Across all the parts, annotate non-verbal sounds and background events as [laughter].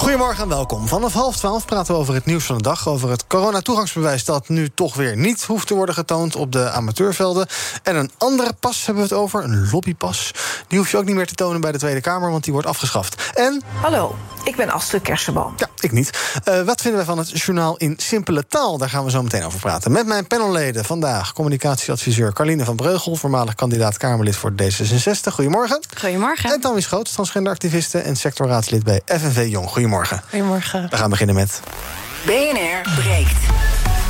Goedemorgen en welkom. Vanaf half twaalf praten we over het nieuws van de dag. Over het coronatoegangsbewijs dat nu toch weer niet hoeft te worden getoond op de amateurvelden. En een andere pas hebben we het over, een lobbypas. Die hoef je ook niet meer te tonen bij de Tweede Kamer, want die wordt afgeschaft. En. Hallo, ik ben Astrid Kersenboom. Ja, ik niet. Uh, wat vinden wij van het journaal in simpele taal? Daar gaan we zo meteen over praten. Met mijn panelleden vandaag communicatieadviseur Carline van Breugel, voormalig kandidaat Kamerlid voor D66. Goedemorgen. Goedemorgen. En Tammy Schoot, transgenderactiviste en sectorraadslid bij FNV Jong. Goedemorgen. Goedemorgen. We gaan beginnen met... BNR breekt.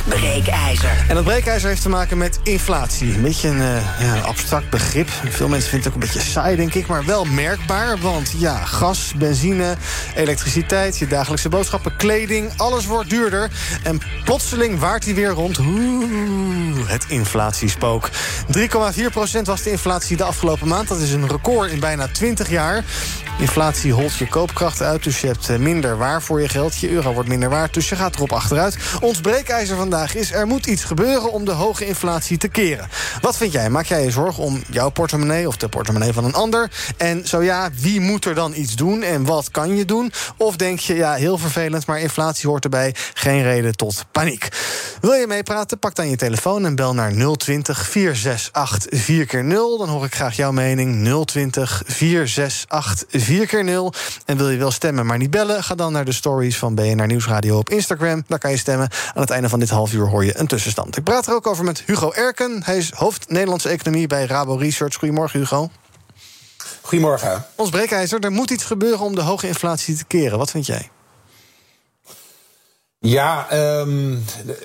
Breekijzer. En dat breekijzer heeft te maken met inflatie. Een beetje een uh, ja, abstract begrip. Veel mensen vinden het ook een beetje saai, denk ik. Maar wel merkbaar. Want ja, gas, benzine, elektriciteit, je dagelijkse boodschappen, kleding. Alles wordt duurder. En plotseling waart hij weer rond. Oeh, het inflatiespook. 3,4% was de inflatie de afgelopen maand. Dat is een record in bijna 20 jaar. Inflatie holt je koopkracht uit, dus je hebt eh, minder waar voor je geld. Je euro wordt minder waard, dus je gaat erop achteruit. Ons breekijzer is... er moet iets gebeuren om de hoge inflatie te keren. Wat vind jij? Maak jij je zorgen om jouw portemonnee of de portemonnee van een ander? En zo ja, wie moet er dan iets doen en wat kan je doen? Of denk je, ja, heel vervelend, maar inflatie hoort erbij. Geen reden tot paniek. Wil je meepraten? Pak dan je telefoon en bel naar 020 468 4 keer 0 Dan hoor ik graag jouw mening. 020 468 4 keer 0 En wil je wel stemmen, maar niet bellen? Ga dan naar de stories van BNR Nieuwsradio op Instagram. Daar kan je stemmen. Aan het einde van dit half uur hoor je een tussenstand. Ik praat er ook over met Hugo Erken. Hij is hoofd Nederlandse economie bij Rabo Research. Goedemorgen, Hugo. Goedemorgen. Ons breekijzer, er moet iets gebeuren om de hoge inflatie te keren. Wat vind jij? Ja, um,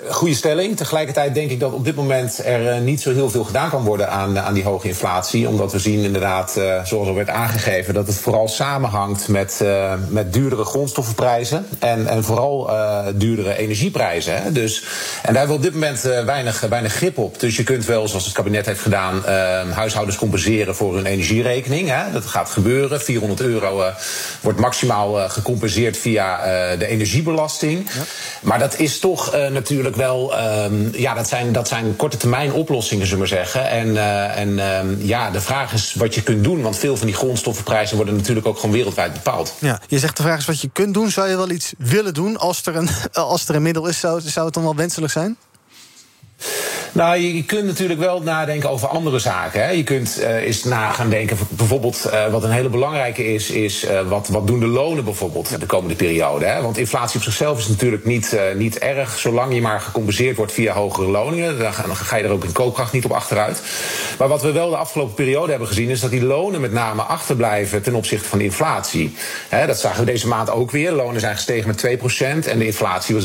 goede stelling. Tegelijkertijd denk ik dat op dit moment er uh, niet zo heel veel gedaan kan worden aan, aan die hoge inflatie. Omdat we zien inderdaad, uh, zoals al werd aangegeven, dat het vooral samenhangt met, met duurdere grondstoffenprijzen. En, en vooral duurdere energieprijzen. Hè. Dus, en daar hebben we op dit moment weinig, weinig grip op. Dus je kunt wel, zoals het kabinet heeft gedaan, ehm, huishoudens compenseren voor hun energierekening. Hè. Dat gaat gebeuren. 400 euro wordt maximaal gecompenseerd via de energiebelasting. Ja. Maar dat is toch uh, natuurlijk wel. Um, ja, dat zijn, dat zijn korte termijn oplossingen, zullen we zeggen. En, uh, en um, ja, de vraag is wat je kunt doen. Want veel van die grondstoffenprijzen worden natuurlijk ook gewoon wereldwijd bepaald. Ja, je zegt de vraag is wat je kunt doen. Zou je wel iets willen doen als er een, [laughs] als er een middel is? Zou het dan wel wenselijk zijn? Nou, je, kunt natuurlijk wel nadenken over andere zaken. Hè. Je kunt uh, eens na gaan denken, bijvoorbeeld, uh, wat een hele belangrijke is, is uh, wat, wat doen de lonen bijvoorbeeld de komende periode. Hè. Want inflatie op zichzelf is natuurlijk niet, niet erg, zolang je maar gecompenseerd wordt via hogere loningen. Dan ga, dan ga je er ook in koopkracht niet op achteruit. Maar wat we wel de afgelopen periode hebben gezien, is dat die lonen met name achterblijven ten opzichte van de inflatie. Hè, dat zagen we deze maand ook weer. Lonen zijn gestegen met 2% en de inflatie was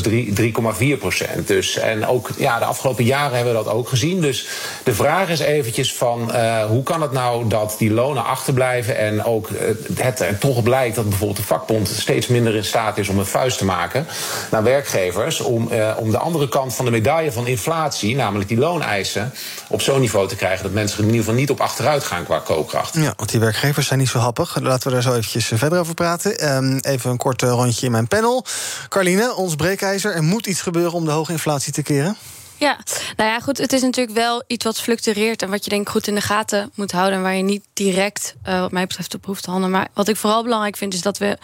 3,4%. Dus, en ook ja, de afgelopen jaren hebben we dat ook gezien. Dus de vraag is eventjes van uh, hoe kan het nou dat die lonen achterblijven en ook uh, het er toch blijkt dat bijvoorbeeld de vakbond steeds minder in staat is om een vuist te maken naar werkgevers om, uh, om de andere kant van de medaille van inflatie, namelijk die looneisen, op zo'n niveau te krijgen dat mensen in ieder geval niet op achteruit gaan qua koopkracht. Ja, want die werkgevers zijn niet zo happig. Laten we daar zo eventjes verder over praten. Um, even een kort rondje in mijn panel. Carline, ons breekijzer. Er moet iets gebeuren om de hoge inflatie te keren. Ja, nou ja, goed. Het is natuurlijk wel iets wat fluctueert en wat je denk ik goed in de gaten moet houden. En waar je niet direct, uh, wat mij betreft, op hoeft te handelen. Maar wat ik vooral belangrijk vind, is dat we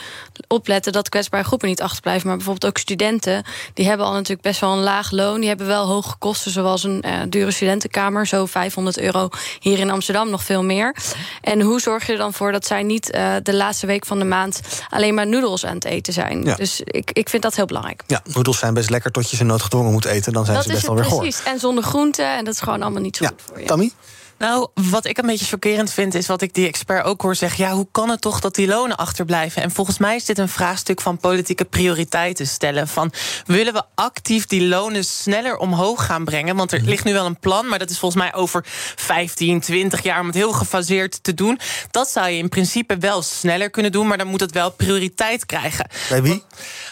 opletten dat kwetsbare groepen niet achterblijven. Maar bijvoorbeeld ook studenten, die hebben al natuurlijk best wel een laag loon. Die hebben wel hoge kosten, zoals een uh, dure studentenkamer. Zo 500 euro hier in Amsterdam, nog veel meer. En hoe zorg je er dan voor dat zij niet uh, de laatste week van de maand alleen maar noedels aan het eten zijn? Ja. Dus ik, ik vind dat heel belangrijk. Ja, noedels zijn best lekker tot je ze noodgedwongen moet eten. Dan zijn dat ze best wel weer Precies, en zonder groenten. En dat is gewoon allemaal niet zo ja. goed voor je. Tammy? Nou, wat ik een beetje chockerend vind, is wat ik die expert ook hoor zeggen. Ja, hoe kan het toch dat die lonen achterblijven? En volgens mij is dit een vraagstuk van politieke prioriteiten stellen. Van willen we actief die lonen sneller omhoog gaan brengen? Want er ligt nu wel een plan, maar dat is volgens mij over 15, 20 jaar om het heel gefaseerd te doen. Dat zou je in principe wel sneller kunnen doen, maar dan moet het wel prioriteit krijgen. Bij wie?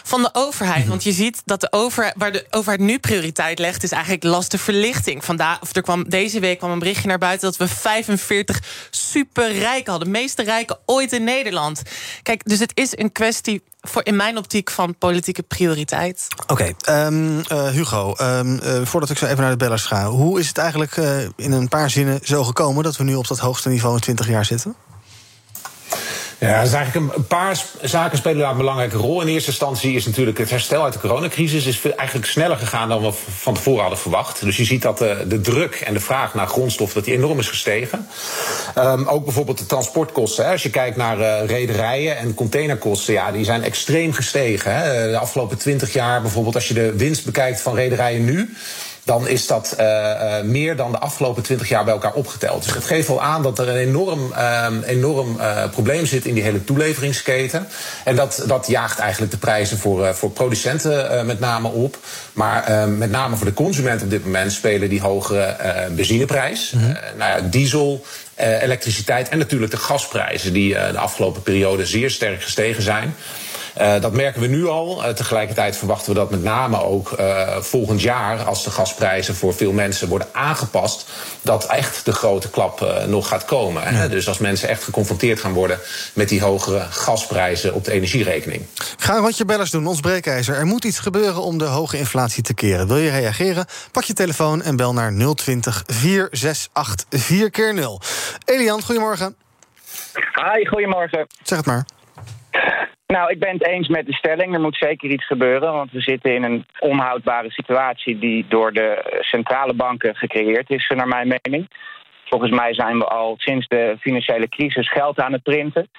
Van de overheid. Want je ziet dat de overheid, waar de overheid nu prioriteit legt, is eigenlijk lastenverlichting. Vandaar, of er kwam, deze week kwam een berichtje naar buiten dat we 45 superrijken hadden. De meeste rijken ooit in Nederland. Kijk, dus het is een kwestie voor in mijn optiek van politieke prioriteit. Oké, ehm, eh, Hugo, um, uh, voordat ik zo even naar de bellers ga... hoe is het eigenlijk uh, in een paar zinnen zo gekomen... dat we nu op dat hoogste niveau in 20 jaar zitten? Ja, er is eigenlijk een paar zaken spelen daar een belangrijke rol. In eerste instantie is natuurlijk het herstel uit de coronacrisis is eigenlijk sneller gegaan dan we van tevoren hadden verwacht. Dus je ziet dat de, de druk en de vraag naar grondstof dat die enorm is gestegen. Um, ook bijvoorbeeld de transportkosten. Hè. Als je kijkt naar uh, rederijen en containerkosten, ja, die zijn extreem gestegen. Hè. De afgelopen twintig jaar, bijvoorbeeld als je de winst bekijkt van rederijen nu dan is dat uh, uh, meer dan de afgelopen twintig jaar bij elkaar opgeteld. Dus het geeft wel aan dat er een enorm, uh, enorm probleem zit in die hele toeleveringsketen. En dat, dat jaagt eigenlijk de prijzen voor, voor producenten met name op. Maar met name voor de consument op dit moment spelen die hogere benzineprijs, mm -hmm. nou ja, diesel. elektriciteit en natuurlijk de gasprijzen, die de afgelopen periode zeer sterk gestegen zijn. Uh, dat merken we nu al. Uh, tegelijkertijd verwachten we dat met name ook uh, volgend jaar, als de gasprijzen voor veel mensen worden aangepast, dat echt de grote klap nog gaat komen. Ja. Dus als mensen echt geconfronteerd gaan worden met die hogere gasprijzen op de energierekening. Ga wat je bellers doen, ons breekijzer. Er moet iets gebeuren om de hoge inflatie te keren. Wil je reageren? Pak je telefoon en bel naar 020 468 4 keer 0 Elian, goedemorgen. Hi, goedemorgen. Zeg het maar. Nou, ik ben het eens met de stelling. Er moet zeker iets gebeuren, want we zitten in een onhoudbare situatie die door de centrale banken gecreëerd is, naar mijn mening. Volgens mij zijn we al sinds de financiële crisis geld aan het printen.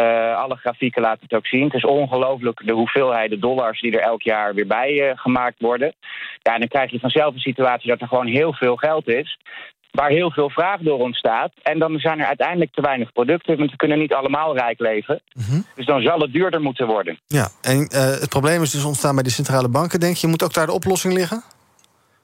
Uh, alle grafieken laten het ook zien. Het is ongelooflijk de hoeveelheid dollars die er elk jaar weer bij uh, gemaakt worden. Ja, en dan krijg je vanzelf een situatie dat er gewoon heel veel geld is waar heel veel vraag door ontstaat. En dan zijn er uiteindelijk te weinig producten, want we kunnen niet allemaal rijk leven. Mm -hmm. Dus dan zal het duurder moeten worden. Ja, en uh, het probleem is dus ontstaan bij de centrale banken. Denk je, moet ook daar de oplossing liggen?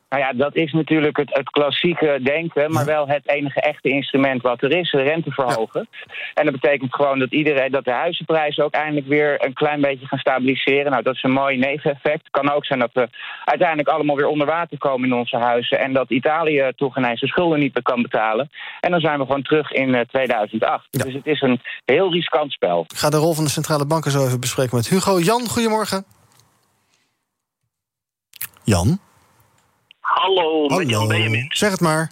Nou ja, dat is natuurlijk het, het klassieke denken, maar wel het enige echte instrument wat er is, de rente verhogen. Ja. En dat betekent gewoon dat iedereen, dat de huizenprijzen ook eindelijk weer een klein beetje gaan stabiliseren. Nou, dat is een mooi neveneffect. Het kan ook zijn dat we uiteindelijk allemaal weer onder water komen in onze huizen en dat Italië toch ineens de schulden niet meer kan betalen. En dan zijn we gewoon terug in 2008. Ja. Dus het is een heel riskant spel. Ik ga de rol van de centrale banken zo even bespreken met Hugo. Jan, goedemorgen. Jan? Hallo, Hallo. Jan Benjamin. Zeg het maar.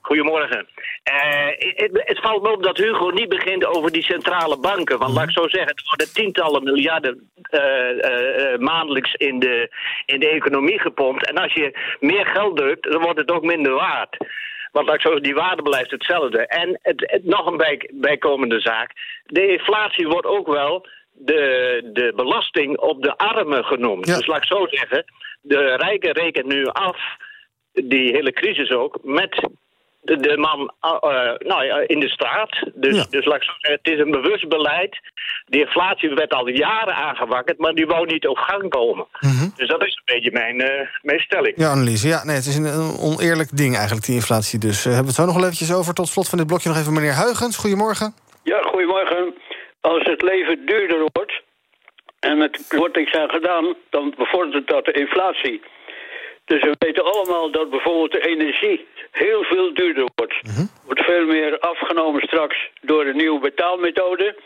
Goedemorgen. Uh, het, het, valt me op dat Hugo niet begint over die centrale banken. Want laat ik zo zeggen, er worden tientallen miljarden uh, uh, maandelijks in de, in de economie gepompt. En als je meer geld drukt, dan wordt het ook minder waard. Want laat ik zo die waarde blijft hetzelfde. En het, het, nog een bij, bijkomende zaak. De inflatie wordt ook wel de, de belasting op de armen genoemd. Ja. Dus laat ik zo zeggen, de rijken rekenen nu af die hele crisis ook met de, de man uh, nou, in de straat. Dus, ja. dus laat ik zo zeggen, het is een bewust beleid. De inflatie werd al jaren aangewakkerd, maar die wou niet op gang komen. Mm -hmm. Dus dat is een beetje mijn, uh, mijn stelling. Ja, analyse. Ja, nee, het is een oneerlijk ding eigenlijk, die inflatie. Dus uh, hebben we het zo nog wel eventjes over. Tot slot van dit blokje nog even meneer Huigens. Goedemorgen. Ja, goedemorgen. Als het leven duurder wordt en met korting zijn gedaan, dan bevordert dat de inflatie. Dus we weten allemaal dat bijvoorbeeld de energie heel veel duurder wordt. Mm -hmm. Wordt veel meer afgenomen straks door de nieuwe betaalmethode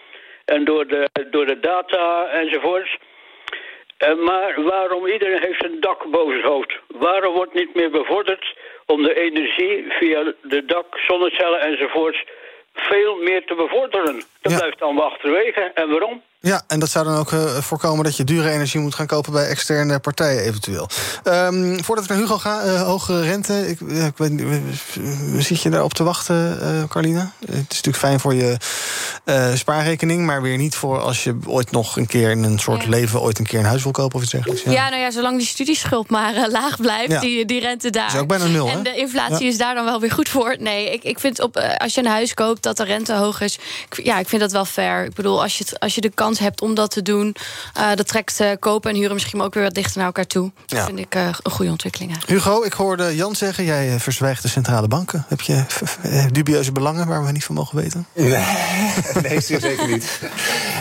en door de, door de data enzovoorts. Uh, maar waarom iedereen heeft een dak boven zijn hoofd? Waarom wordt niet meer bevorderd om de energie via de dak, zonnecellen enzovoorts veel meer te bevorderen? Dat ja. blijft dan achterwege. En waarom? Ja, en dat zou dan ook uh, voorkomen dat je dure energie moet gaan kopen bij externe partijen eventueel. Um, voordat ik naar Hugo ga, uh, hogere rente. Ik, ik weet, zit je daarop te wachten, Carlina? Het is natuurlijk fijn voor je spaarrekening, maar weer niet voor als je ooit nog een keer in een soort ja. leven ooit een keer een huis wil kopen of iets dergelijks. Ja, ja nou ja, zolang die studieschuld maar laag blijft, ja. die, die rente daar. is ook bijna nul. En hè? de inflatie is daar dan wel weer goed voor. Nee, ik, ik vind op, als je een huis koopt dat de rente hoog is, ja, ik vind dat wel fair. Ik bedoel, als je, als je de kans hebt om dat te doen. Uh, dat trekt uh, kopen en huren misschien ook weer wat dichter naar elkaar toe. Dat ja. vind ik uh, een goede ontwikkeling. Eigenlijk. Hugo, ik hoorde Jan zeggen, jij verzwijgt de centrale banken. Heb je dubieuze belangen waar we niet van mogen weten? Nee, [laughs] nee zeker niet.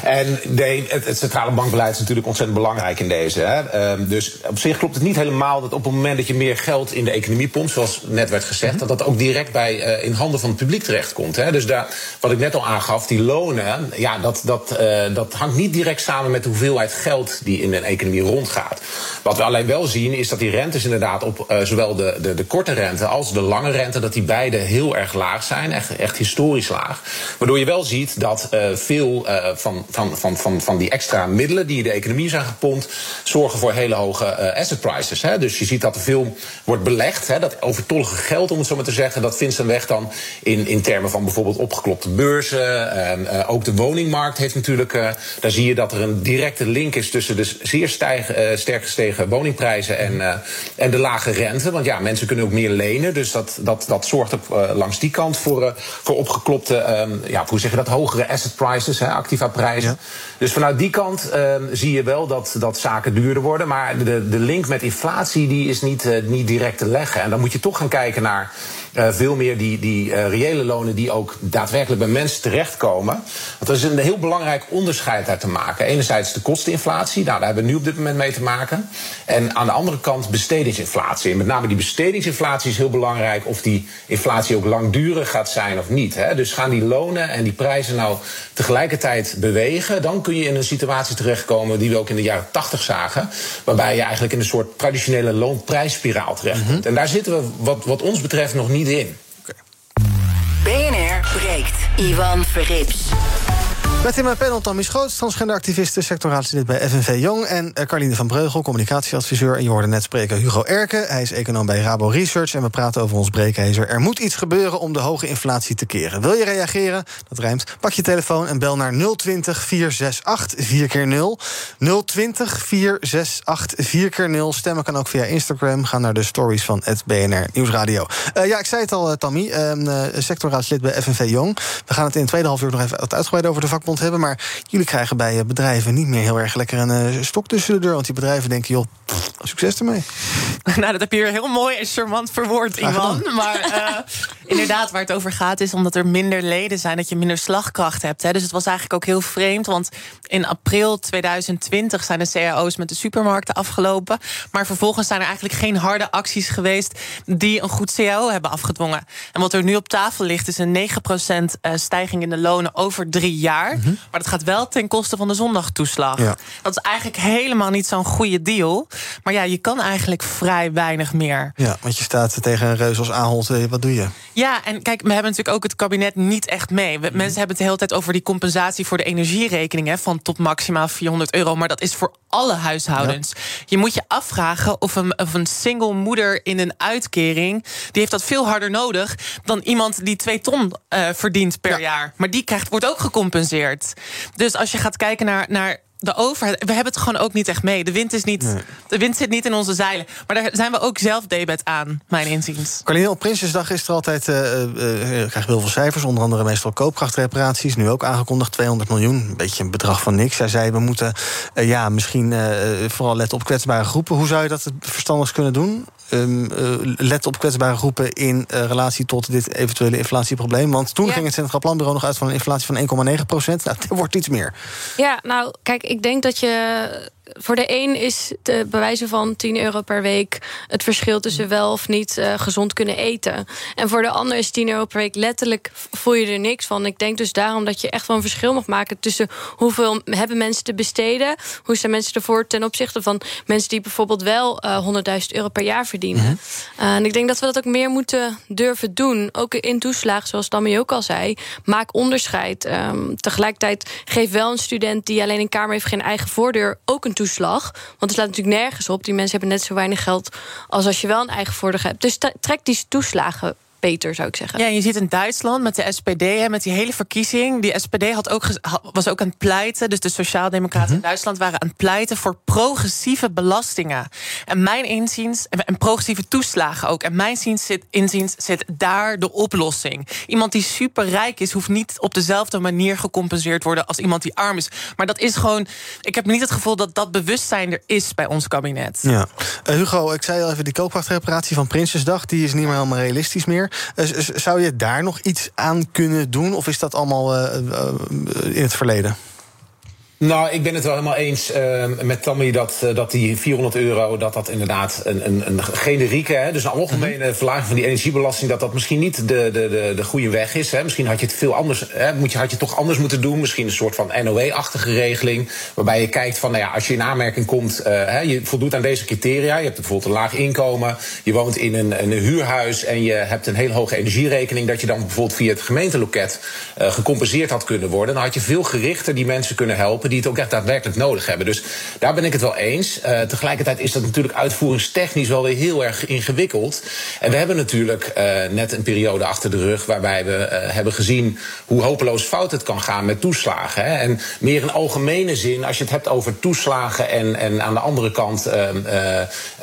En nee, het, het, centrale bankbeleid is natuurlijk ontzettend belangrijk in deze. Hè. Uh, dus op zich klopt het niet helemaal dat op het moment dat je meer geld in de economie pompt, zoals net werd gezegd, mm -hmm. dat dat ook direct bij, in handen van het publiek terechtkomt. Hè. Dus daar, wat ik net al aangaf, die lonen, ja, dat, dat, dat hangt niet direct samen met de hoeveelheid geld die in een economie rondgaat. Wat we alleen wel zien is dat die rentes inderdaad op uh, zowel de, de, de, korte rente als de lange rente, dat die beide heel erg laag zijn, echt, echt historisch laag. Waardoor je wel ziet dat uh, veel uh, van, van, van, van, van die extra middelen die in de economie zijn gepompt, zorgen voor hele hoge asset prices. Hè. Dus je ziet dat er veel wordt belegd. Hè, dat overtollige geld, om het zo maar te zeggen, dat vindt zijn weg dan in, in termen van bijvoorbeeld opgeklopte beurzen. ook de woningmarkt heeft natuurlijk daar zie je dat er een directe link is tussen de zeer stijg, uh, sterk gestegen woningprijzen en, uh, en de lage rente. Want ja, mensen kunnen ook meer lenen. Dus dat, dat, dat zorgt ook uh, langs die kant voor, voor opgeklopte, um, ja, hoe zeg je dat, hogere asset prices, activa prijzen. Dus vanuit die kant zie je wel dat, dat zaken duurder worden. Maar de, de link met inflatie die is niet, niet direct te leggen. En dan moet je toch gaan kijken naar. Uh, veel meer die, die uh, reële lonen die ook daadwerkelijk bij mensen terechtkomen. Want er is een heel belangrijk onderscheid daar te maken. Enerzijds de kosteninflatie, nou, daar hebben we nu op dit moment mee te maken. En aan de andere kant bestedingsinflatie. En met name die bestedingsinflatie is heel belangrijk of die inflatie ook langdurig gaat zijn of niet. Hè. Dus gaan die lonen en die prijzen nou tegelijkertijd bewegen, dan kun in een situatie terechtkomen die we ook in de jaren 80 zagen. Waarbij je eigenlijk in een soort traditionele loonprijsspiraal terechtkomt. Mm -hmm. En daar zitten we wat, wat ons betreft nog niet in. Okay. BNR breekt. Ivan Verrips. Met in mijn panel Tammy Schoots, transgenderactiviste, sectorraadslid bij FNV Jong... en uh, Carline van Breugel, communicatieadviseur. En je hoorde net spreken Hugo Erken, hij is econoom bij Rabo Research... en we praten over ons breekijzer. Er moet iets gebeuren om de hoge inflatie te keren. Wil je reageren? Dat rijmt. Pak je telefoon en bel naar 020 468 4 keer 0 020 468 4 keer 0 Stemmen kan ook via Instagram. Ga naar de stories van het BNR Nieuwsradio. Uh, ja, ik zei het al, uh, Tammy, uh, sectorraadslid bij FNV Jong. We gaan het in het tweede half uur nog even uitgebreid over de vakbond hebben. Maar jullie krijgen bij bedrijven niet meer heel erg lekker een uh, stok tussen de deur. Want die bedrijven denken, joh, pff, succes ermee. [laughs] Nou, dat heb je hier heel mooi en charmant verwoord, Ivan. Maar uh, [laughs] inderdaad, waar het over gaat is omdat er minder leden zijn... dat je minder slagkracht hebt. Hè. Dus het was eigenlijk ook heel vreemd. Want in april 2020 zijn de cao's met de supermarkten afgelopen. Maar vervolgens zijn er eigenlijk geen harde acties geweest... die een goed cao hebben afgedwongen. En wat er nu op tafel ligt is een 9% stijging in de lonen over drie jaar. Maar dat gaat wel ten koste van de zondagtoeslag. Ja. Dat is eigenlijk helemaal niet zo'n goede deal. Maar ja, je kan eigenlijk vrij weinig meer. Ja, want je staat tegen een reus als Ahold. Wat doe je? Ja, en kijk, we hebben natuurlijk ook het kabinet niet echt mee. We, Mensen hebben het de hele tijd over die compensatie voor de energierekening... Hè, van tot maximaal 400 euro. Maar dat is voor alle huishoudens. Ja. Je moet je afvragen of een, of een single moeder in een uitkering... die heeft dat veel harder nodig dan iemand die twee ton uh, verdient per ja. jaar. Maar die krijgt, wordt ook gecompenseerd. Dus als je gaat kijken naar, naar de overheid, we hebben het gewoon ook niet echt mee. De wind, is niet, nee. de wind zit niet in onze zeilen. Maar daar zijn we ook zelf debet aan, mijn inziens. Carline, op Prinsjesdag is er altijd, uh, uh, krijg heel veel cijfers. Onder andere meestal koopkrachtreparaties. Nu ook aangekondigd 200 miljoen. Een beetje een bedrag van niks. Zij zei, we moeten uh, ja, misschien vooral letten op kwetsbare groepen. Hoe zou je dat verstandig kunnen doen? Um, uh, let op kwetsbare groepen in uh, relatie tot dit eventuele inflatieprobleem. Want toen ja. ging het Centraal Planbureau nog uit van een inflatie van 1,9 procent. Nou, [laughs] er wordt iets meer. Ja, nou, kijk, ik denk dat je voor de een is de bewijzen van 10 euro per week het verschil tussen wel of niet uh, gezond kunnen eten. En voor de ander is 10 euro per week letterlijk voel je er niks van. Ik denk dus daarom dat je echt wel een verschil mag maken tussen hoeveel hebben mensen te besteden, hoe zijn mensen ervoor ten opzichte van mensen die bijvoorbeeld wel uh, 100.000 euro per jaar verdienen. Mm -hmm. en ik denk dat we dat ook meer moeten durven doen. Ook in toeslagen, zoals Tammy ook al zei. Maak onderscheid. Um, tegelijkertijd geef wel een student die alleen een kamer heeft, geen eigen voordeur, ook een toeslag. Want het slaat natuurlijk nergens op. Die mensen hebben net zo weinig geld als als je wel een eigen hebt. Dus trek die toeslagen beter, zou ik zeggen. Ja, je ziet in Duitsland met de SPD, hè, met die hele verkiezing. Die SPD had ook, was ook aan het pleiten. Dus de Sociaaldemocraten mm in Duitsland waren aan het pleiten voor progressieve belastingen. En mijn inziens, en progressieve toeslagen ook. En mijn inziens zit, inziens zit daar de oplossing. Iemand die superrijk is, hoeft niet op dezelfde manier gecompenseerd worden als iemand die arm is. Maar dat is gewoon. Ik heb niet het gevoel dat dat bewustzijn er is bij ons kabinet. Ja. Uh, Hugo, ik zei al even, die koopkrachtreparatie van Prinsjesdag, die is niet meer helemaal realistisch meer. Eh, zou je daar nog iets aan kunnen doen? Of is dat allemaal uh, in het verleden? Nou, ik ben het wel helemaal eens uh, met Tammy dat, uh, dat die 400 euro, dat dat inderdaad een, een, een generieke, hè, dus een algemene mm verlaging van die energiebelasting, dat dat misschien niet de, de, de, de goede weg is. Hè. Misschien had je het veel anders, hè, moet je, had je het toch anders moeten doen. Misschien een soort van NOE-achtige regeling, waarbij je kijkt van, nou ja, als je in aanmerking komt, uh, hè, je voldoet aan deze criteria, je hebt bijvoorbeeld een laag inkomen, je woont in een, een huurhuis en je hebt een hele hoge energierekening, dat je dan bijvoorbeeld via het gemeenteloket gecompenseerd had kunnen worden. Dan had je veel gerichter die mensen kunnen helpen die het ook echt daadwerkelijk nodig hebben. Dus daar ben ik het wel eens. Uh, tegelijkertijd is dat natuurlijk uitvoeringstechnisch wel weer heel erg ingewikkeld. En we hebben natuurlijk uh, net een periode achter de rug waarbij we uh, hebben gezien hoe hopeloos fout het kan gaan met toeslagen. Hè. En meer in algemene zin, als je het hebt over toeslagen en, en aan de andere kant um,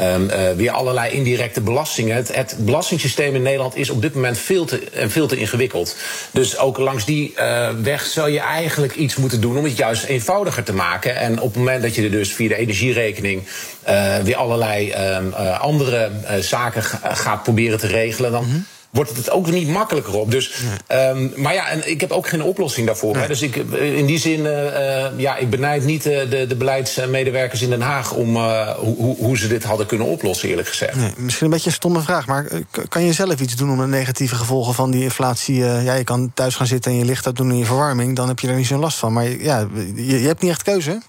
um, weer allerlei indirecte belastingen. Het, het belastingssysteem in Nederland is op dit moment veel te, en veel te ingewikkeld. Dus ook langs die weg zou je eigenlijk iets moeten doen om het juist eenvoudiger te maken. En op het moment dat je er dus via de energierekening uh, weer allerlei uh, andere uh, zaken gaat proberen te regelen, dan. -hmm wordt het ook niet makkelijker op. Dus, um, maar ja, en ik heb ook geen oplossing daarvoor. Hè. Dus ik, in die zin, uh, ja, ik benijd niet de, de beleidsmedewerkers in Den Haag om uh, hoe, hoe ze dit hadden kunnen oplossen, eerlijk gezegd. Nee, misschien een beetje een stomme vraag, maar kan je zelf iets doen om de negatieve gevolgen van die inflatie? ja, je kan thuis gaan zitten en je licht doen in je verwarming, dan heb je er niet zo'n last van. Maar ja, je, je hebt niet echt keuze.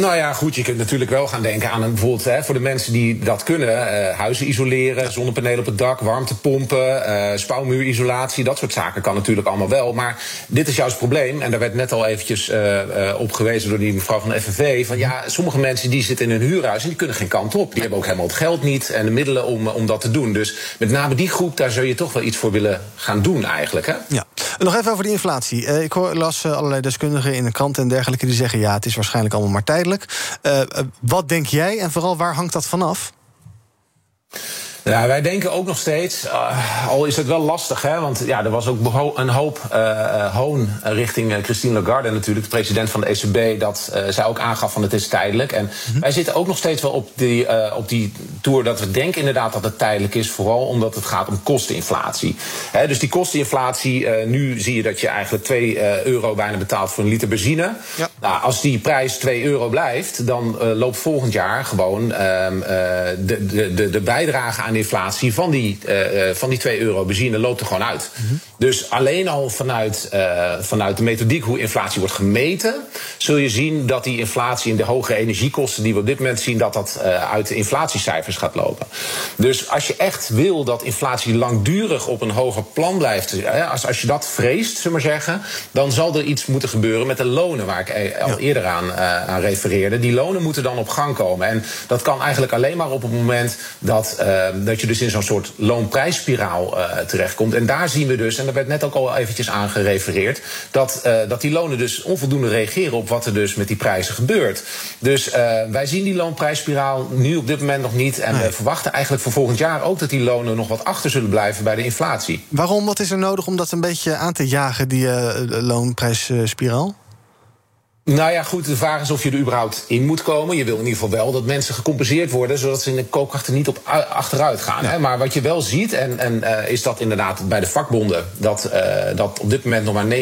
Nou ja, goed, je kunt natuurlijk wel gaan denken aan een bijvoorbeeld hè, voor de mensen die dat kunnen: uh, huizen isoleren, zonnepanelen op het dak, warmtepompen, uh, spouwmuurisolatie, dat soort zaken kan natuurlijk allemaal wel. Maar dit is juist het probleem, en daar werd net al eventjes uh, op gewezen door die mevrouw van de FNV: van ja, sommige mensen die zitten in hun huurhuis en die kunnen geen kant op. Die hebben ook helemaal het geld niet en de middelen om, om dat te doen. Dus met name die groep, daar zou je toch wel iets voor willen gaan doen eigenlijk. Hè? Ja. Nog even over die inflatie. ik hoor, las allerlei deskundigen in de krant en dergelijke die zeggen: ja, het is waarschijnlijk allemaal maar tijdelijk. Uh, wat denk jij en vooral waar hangt dat vanaf? Ja, wij denken ook nog steeds, uh, al is het wel lastig, hè, want ja, er was ook een hoop uh, hoon richting Christine Lagarde, natuurlijk, de president van de ECB, dat uh, zij ook aangaf van het is tijdelijk. En -hmm. wij zitten ook nog steeds wel op die, op die tour dat we denken inderdaad dat het tijdelijk is, vooral omdat het gaat om kosteninflatie. Hè, dus die kosteninflatie, nu zie je dat je eigenlijk 2 euro bijna betaalt voor een liter benzine. Ja. Nou, als die prijs 2 euro blijft, dan loopt volgend jaar gewoon ehm, de, de, de, de bijdrage aan de inflatie van die, uh, van die 2 euro benzine loopt er gewoon uit. Mm -hmm. Dus alleen al vanuit, uh, vanuit de methodiek hoe inflatie wordt gemeten, zul je zien dat die inflatie in de hogere energiekosten die we op dit moment zien, dat dat uit de inflatiecijfers gaat lopen. Dus als je echt wil dat inflatie langdurig op een hoger plan blijft, als, als je dat vreest, zullen we maar zeggen, dan zal er iets moeten gebeuren met de lonen waar ik al eerder aan, uh, aan refereerde. Die lonen moeten dan op gang komen. En dat kan eigenlijk alleen maar op het moment dat, dat je dus in zo'n soort loonprijsspiraal terechtkomt. En daar zien we dus, en daar werd net ook al eventjes aan gerefereerd, dat, uh, dat die lonen dus onvoldoende reageren op wat er dus met die prijzen gebeurt. Dus uh, wij zien die loonprijsspiraal nu op dit moment nog niet. En nee. we verwachten eigenlijk voor volgend jaar ook dat die lonen nog wat achter zullen blijven bij de inflatie. Waarom? Wat is er nodig om dat een beetje aan te jagen, die uh, loonprijsspiraal? Nou ja, goed, de vraag is of je er überhaupt in moet komen. Je wil in ieder geval wel dat mensen gecompenseerd worden... zodat ze in de koopkrachten niet op achteruit gaan. Ja. Hè? Maar wat je wel ziet, en, en uh, is dat inderdaad bij de vakbonden... dat, uh, dat op dit moment nog maar 13,9%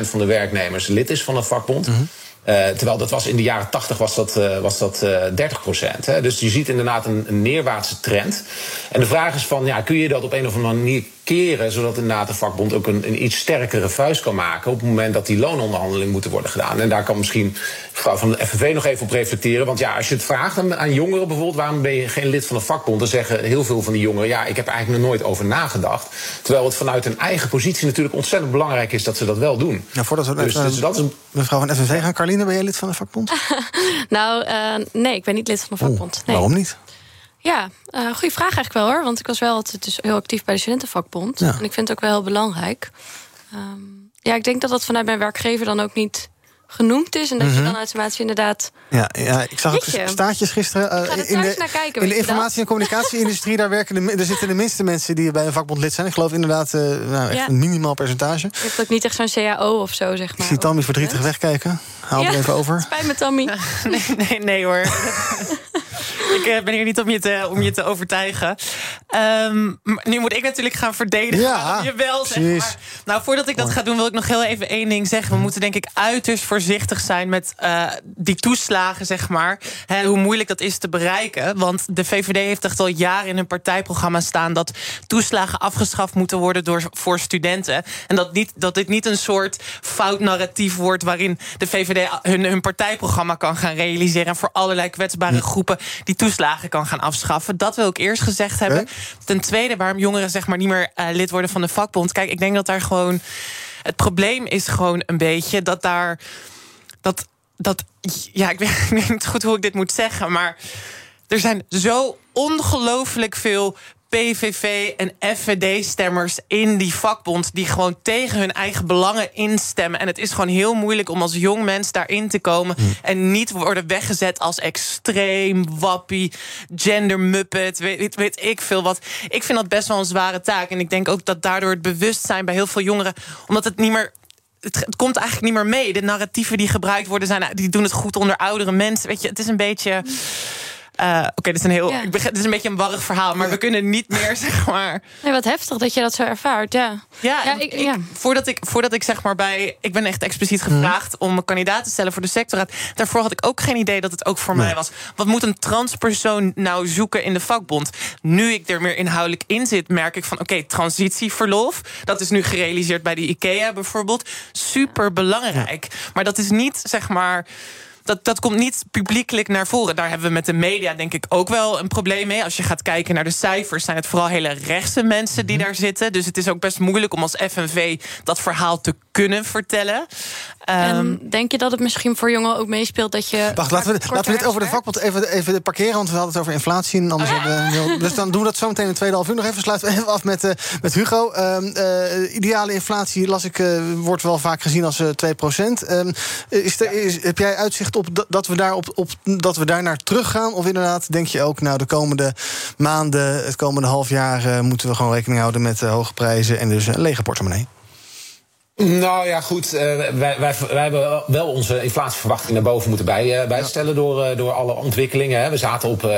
van de werknemers lid is van een vakbond... Mm -hmm. Uh, terwijl dat was in de jaren 80 was dat, uh, was dat uh, 30 procent. Dus je ziet inderdaad een, een, neerwaartse trend. En de vraag is van, ja, kun je dat op een of andere manier keren... zodat inderdaad de vakbond ook een, een iets sterkere vuist kan maken... op het moment dat die loononderhandelingen moeten worden gedaan. En daar kan misschien mevrouw van de FNV nog even op reflecteren. Want ja, als je het vraagt aan, aan jongeren bijvoorbeeld... waarom ben je geen lid van de vakbond... dan zeggen heel veel van die jongeren... ja, ik heb er eigenlijk nog nooit over nagedacht. Terwijl het vanuit hun eigen positie natuurlijk ontzettend belangrijk is... dat ze dat wel doen. Ja, voordat we dus, dus dat is een... mevrouw van FNV gaan... Carline, ben jij lid van de vakbond? [laughs] nou, uh, nee, ik ben niet lid van de vakbond. Nee. Waarom niet? Ja, uh, goede vraag eigenlijk wel hoor. Want ik was wel altijd dus heel actief bij de studentenvakbond. Ja. En ik vind het ook wel heel belangrijk. Um, ja, ik denk dat dat vanuit mijn werkgever dan ook niet genoemd is. En dat mm -hmm. je dan automatisch inderdaad... Ja, ja ik zag ook staatjes gisteren. Uh, in, de, kijken, in de informatie- en communicatie-industrie... daar werken de, er zitten de minste mensen die bij een vakbond lid zijn. Ik geloof inderdaad uh, nou, echt ja. een minimaal percentage. Je hebt ook niet echt zo'n CAO of zo, zeg maar. Ik zie Tammy verdrietig wegkijken. Haal ja, er even [laughs] over. Spijt me, Tammy. [laughs] nee, nee, nee hoor. [laughs] ik uh, ben hier niet om je te, om je te overtuigen. Um, nu moet ik natuurlijk gaan verdedigen. Ja, Jawel, zeg maar. Nou, voordat ik dat ga doen, wil ik nog heel even één ding zeggen. We moeten denk ik uiterst voorzichtig zijn met uh, die toeslagen, zeg maar. He, hoe moeilijk dat is te bereiken. Want de VVD heeft echt al jaren in hun partijprogramma staan... dat toeslagen afgeschaft moeten worden door, voor studenten. En dat, niet, dat dit niet een soort fout narratief wordt... waarin de VVD hun, hun partijprogramma kan gaan realiseren... en voor allerlei kwetsbare groepen die toeslagen kan gaan afschaffen. Dat wil ik eerst gezegd hebben. Ten tweede, waarom jongeren zeg maar niet meer uh, lid worden van de vakbond. Kijk, ik denk dat daar gewoon. Het probleem is gewoon een beetje dat daar. Dat. dat ja, ik weet, [laughs] ik weet niet goed hoe ik dit moet zeggen, maar. Er zijn zo ongelooflijk veel PVV en FVD-stemmers in die vakbond... die gewoon tegen hun eigen belangen instemmen. En het is gewoon heel moeilijk om als jong mens daarin te komen... Hm. en niet worden weggezet als extreem, wappie, gendermuppet... Weet, weet ik veel wat. Ik vind dat best wel een zware taak. En ik denk ook dat daardoor het bewustzijn bij heel veel jongeren... omdat het niet meer het, het, komt eigenlijk niet meer mee. De narratieven die gebruikt worden, zijn, die doen het goed onder oudere mensen. Weet je, het is een beetje. Uh, Oké, okay, dit is een heel. Ja. Ik begrijp, dit is een beetje een warrig verhaal, maar we kunnen niet meer, [laughs] zeg maar. Nee, wat heftig dat je dat zo ervaart, ja. Ja, ja, ik, ik, Voordat, ik, voordat ik zeg maar bij. Ik ben echt expliciet gevraagd mm. om een kandidaat te stellen voor de sectorraad. Daarvoor had ik ook geen idee dat het ook voor nee. mij was. Wat moet een transpersoon nou zoeken in de vakbond? Nu ik er meer inhoudelijk in zit, merk ik van oké, okay, transitieverlof. Dat is nu gerealiseerd bij de IKEA bijvoorbeeld. Super belangrijk. Ja. Maar dat is niet zeg maar dat, dat komt niet publiekelijk naar voren. Daar hebben we met de media denk ik ook wel een probleem mee. Als je gaat kijken naar de cijfers, zijn het vooral hele rechtse mensen die mm -hmm. daar zitten. Dus het is ook best moeilijk om als FNV dat verhaal te kunnen vertellen. En um, denk je dat het misschien voor jongeren ook meespeelt dat je. Wacht, laten we, laten we dit over de vakbond even, even parkeren, want we hadden het over inflatie. En anders oh, we, [laughs] dus dan doen we dat zo meteen in de tweede half uur nog even. Sluiten we even af met, uh, met Hugo. Um, uh, ideale inflatie, las ik, uh, wordt wel vaak gezien als 2 procent. Um, is er, is, heb jij uitzicht op dat we daar, op, op, dat we daar naar terug gaan? Of inderdaad, denk je ook, nou, de komende maanden, het komende half jaar, moeten we gewoon rekening houden met hoge prijzen en dus een lege portemonnee? Nou ja, goed. Uh, wij, wij, wij, hebben wel onze inflatieverwachting naar boven moeten bij, uh, bijstellen ja. door, uh, door alle ontwikkelingen. Hè. We zaten op 1,7%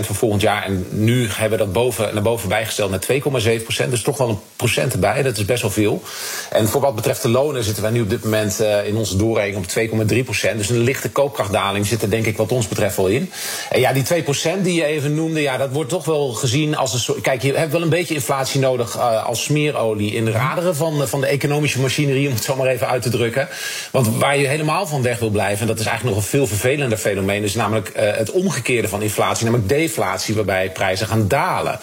voor volgend jaar. En nu hebben we dat boven, naar boven bijgesteld naar 2,7% Dus toch wel een procent erbij. Dat is best wel veel. En voor wat betreft de lonen zitten wij nu op dit moment in onze doorrekening op 2,3% Dus een lichte koopkrachtdaling zit er denk ik wat ons betreft wel in. En ja, die 2% die je even noemde, ja, dat wordt toch wel gezien als een soort... Kijk, je hebt wel een beetje inflatie nodig als smeerolie in de raderen van van de economische machinerie, om het zo maar even uit te drukken. Want waar je helemaal van weg wil blijven, en dat is eigenlijk nog een veel vervelender fenomeen, is namelijk uh, het omgekeerde van inflatie, namelijk deflatie, waarbij prijzen gaan dalen.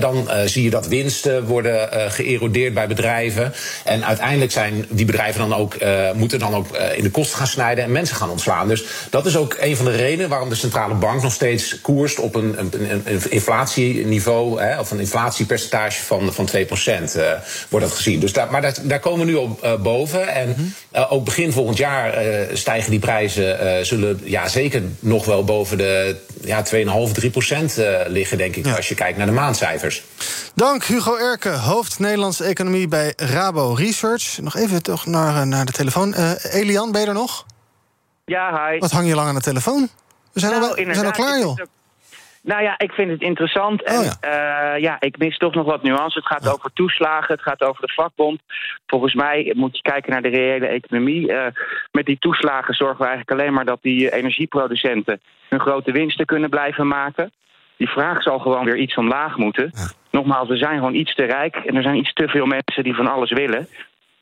Dan uh, zie je dat winsten worden uh, geërodeerd bij bedrijven. En uiteindelijk zijn die bedrijven dan ook, moeten dan ook in de kosten gaan snijden en mensen gaan ontslaan. Dus dat is ook een van de redenen waarom de centrale bank nog steeds koerst op een, een, een inflatieniveau, of een inflatiepercentage van, van 2% wordt dat gezien. Dus daar, maar daar, daar, komen we nu op uh, boven. En mm -hmm. uh, ook begin volgend jaar uh, stijgen die prijzen. zullen ja, zeker nog wel boven de ja, 2,5, 3 procent liggen, denk ik. Ja. Als je kijkt naar de maandcijfers. Dank Hugo Erke, hoofd Nederlandse economie bij Rabo Research. Nog even toch naar, naar de telefoon. Elian, ben je er nog? Ja, hi. Wat hang je lang aan de telefoon? We zijn, nou, al, we zijn al klaar, joh. Nou ja, ik vind het interessant. En Oh ja. ja, ik mis toch nog wat nuance. Het gaat over toeslagen, het gaat over de vakbond. Volgens mij moet je kijken naar de reële economie. Eh, met die toeslagen zorgen we eigenlijk alleen maar dat die energieproducenten hun grote winsten kunnen blijven maken. Die vraag zal gewoon weer iets omlaag moeten. Nogmaals, we zijn gewoon iets te rijk en er zijn iets te veel mensen die van alles willen.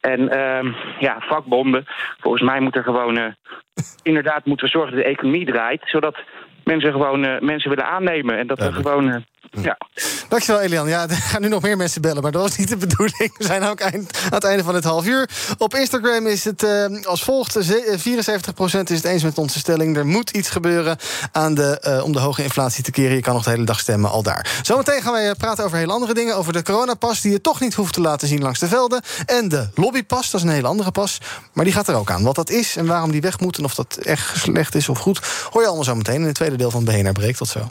En ehm, ja, vakbonden, volgens mij moet er gewoon... eh, inderdaad moeten we zorgen dat de economie draait... zodat mensen gewoon eh, mensen willen aannemen. En dat we gewoon... ja. Dankjewel, Elian. Ja, [laughs] er gaan nu nog meer mensen bellen, maar dat was niet de bedoeling. We zijn ook eind, aan het einde van het half uur. Op Instagram is het eh, als volgt. Eh, 74% is het eens met onze stelling. Er moet iets gebeuren aan de, eh, om de hoge inflatie te keren. Je kan nog de hele dag stemmen al daar. Zometeen gaan wij praten over hele andere dingen. Over de coronapas, die je toch niet hoeft te laten zien langs de velden. En de lobbypas, dat is een hele andere pas. Maar die gaat er ook aan. Wat dat is en waarom die weg moet... en of dat echt slecht is of goed... hoor je allemaal zo meteen in het tweede deel van BNR Breek. Tot zo.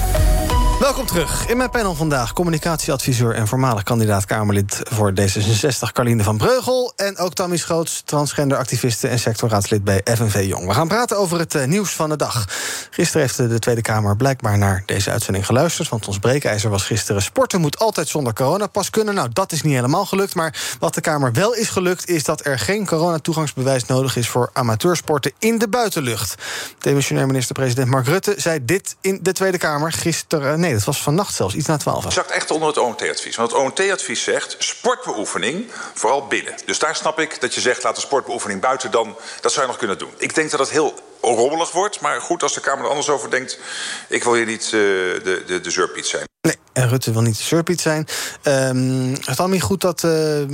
Welkom terug. In mijn panel vandaag communicatieadviseur en voormalig kandidaat Kamerlid voor D66 Carline van Breugel. En ook Tammy Schoots, transgenderactiviste en sectorraadslid bij FNV Jong. We gaan praten over het eh, nieuws van de dag. Gisteren heeft de Tweede Kamer blijkbaar naar deze uitzending geluisterd. Want ons breekijzer was gisteren: sporten moet altijd zonder coronapas kunnen. Nou, dat is niet helemaal gelukt. Maar wat de Kamer wel is gelukt, is dat er geen coronatoegangsbewijs nodig is voor amateursporten in de buitenlucht. Demissionair minister-president Mark Rutte zei dit in de Tweede Kamer gisteren. Nee, dat was vannacht zelfs, iets na twaalf. Het zakt echt onder het OMT-advies. Want het OMT-advies zegt sportbeoefening vooral binnen. Dus daar snap ik dat je zegt laat de sportbeoefening buiten dan. Dat zou je nog kunnen doen. Ik denk dat het heel rommelig wordt. Maar goed, als de Kamer er anders over denkt. Ik wil hier niet uh, de, de, de zeurpiet zijn. Nee, en Rutte wil niet de surpiet zijn. Um, het is niet goed dat, uh, uh,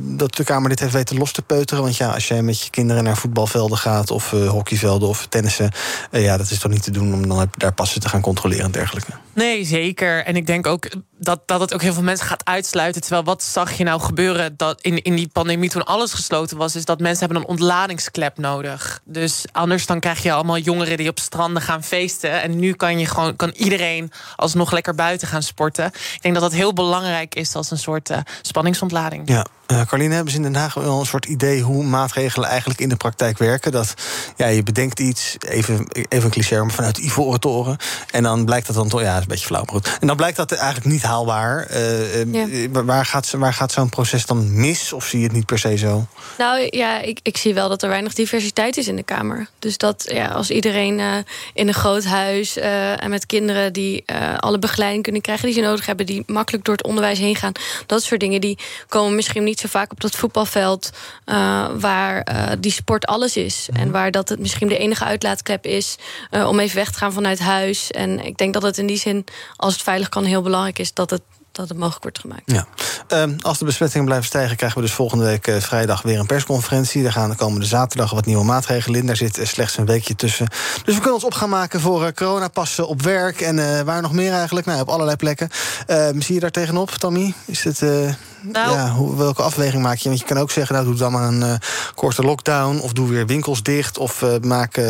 dat de Kamer dit heeft weten los te peuteren. Want ja, als jij met je kinderen naar voetbalvelden gaat... of uh, hockeyvelden of tennissen... ja, dat is toch niet te doen om dan daar passen te gaan controleren en dergelijke. Nee, zeker. En ik denk ook dat, dat het ook heel veel mensen gaat uitsluiten. Terwijl wat zag je nou gebeuren dat in, in die pandemie toen alles gesloten was... is dat mensen hebben een ontladingsklep nodig. Dus anders dan krijg je allemaal jongeren die op stranden gaan feesten. En nu kan, je gewoon, kan iedereen alsnog lekker buiten gaan sporten. Ik denk dat dat heel belangrijk is als een soort uh, spanningsontlading. Ja. Uh, Carline, hebben ze in Den Haag wel een soort idee hoe maatregelen eigenlijk in de praktijk werken? Dat ja, je bedenkt iets, even, even een cliché, maar vanuit de Ivoren Toren. En dan blijkt dat dan toch, ja, dat is een beetje flauw, maar goed. En dan blijkt dat eigenlijk niet haalbaar. Uh, ja. Waar gaat, waar gaat zo'n proces dan mis? Of zie je het niet per se zo? Nou ja, ik, ik zie wel dat er weinig diversiteit is in de Kamer. Dus dat ja, als iedereen uh, in een groot huis en met kinderen die alle begeleiding kunnen krijgen die ze nodig hebben, die makkelijk door het onderwijs heen gaan, dat soort dingen, die komen misschien niet zo vaak op dat voetbalveld uh, waar uh, die sport alles is. Mm -hmm. En waar dat het misschien de enige uitlaatklep is uh, om even weg te gaan vanuit huis. En ik denk dat het in die zin, als het veilig kan, heel belangrijk is dat het dat het mogelijk wordt gemaakt. Ja. Um, als de besmettingen blijven stijgen, krijgen we dus volgende week uh, vrijdag weer een persconferentie. Daar gaan de komende zaterdag wat nieuwe maatregelen in. Daar zit uh, slechts een weekje tussen. Dus we kunnen ons op gaan maken voor uh, coronapassen op werk en waar nog meer eigenlijk. Nou, op allerlei plekken. Ehm, zie je daar tegenop, Tammy? Is het. Nou. Ja, hoe, welke afweging maak je? Want je kan ook zeggen, nou, doe dan maar een korte lockdown. Of doe weer winkels dicht. Of maak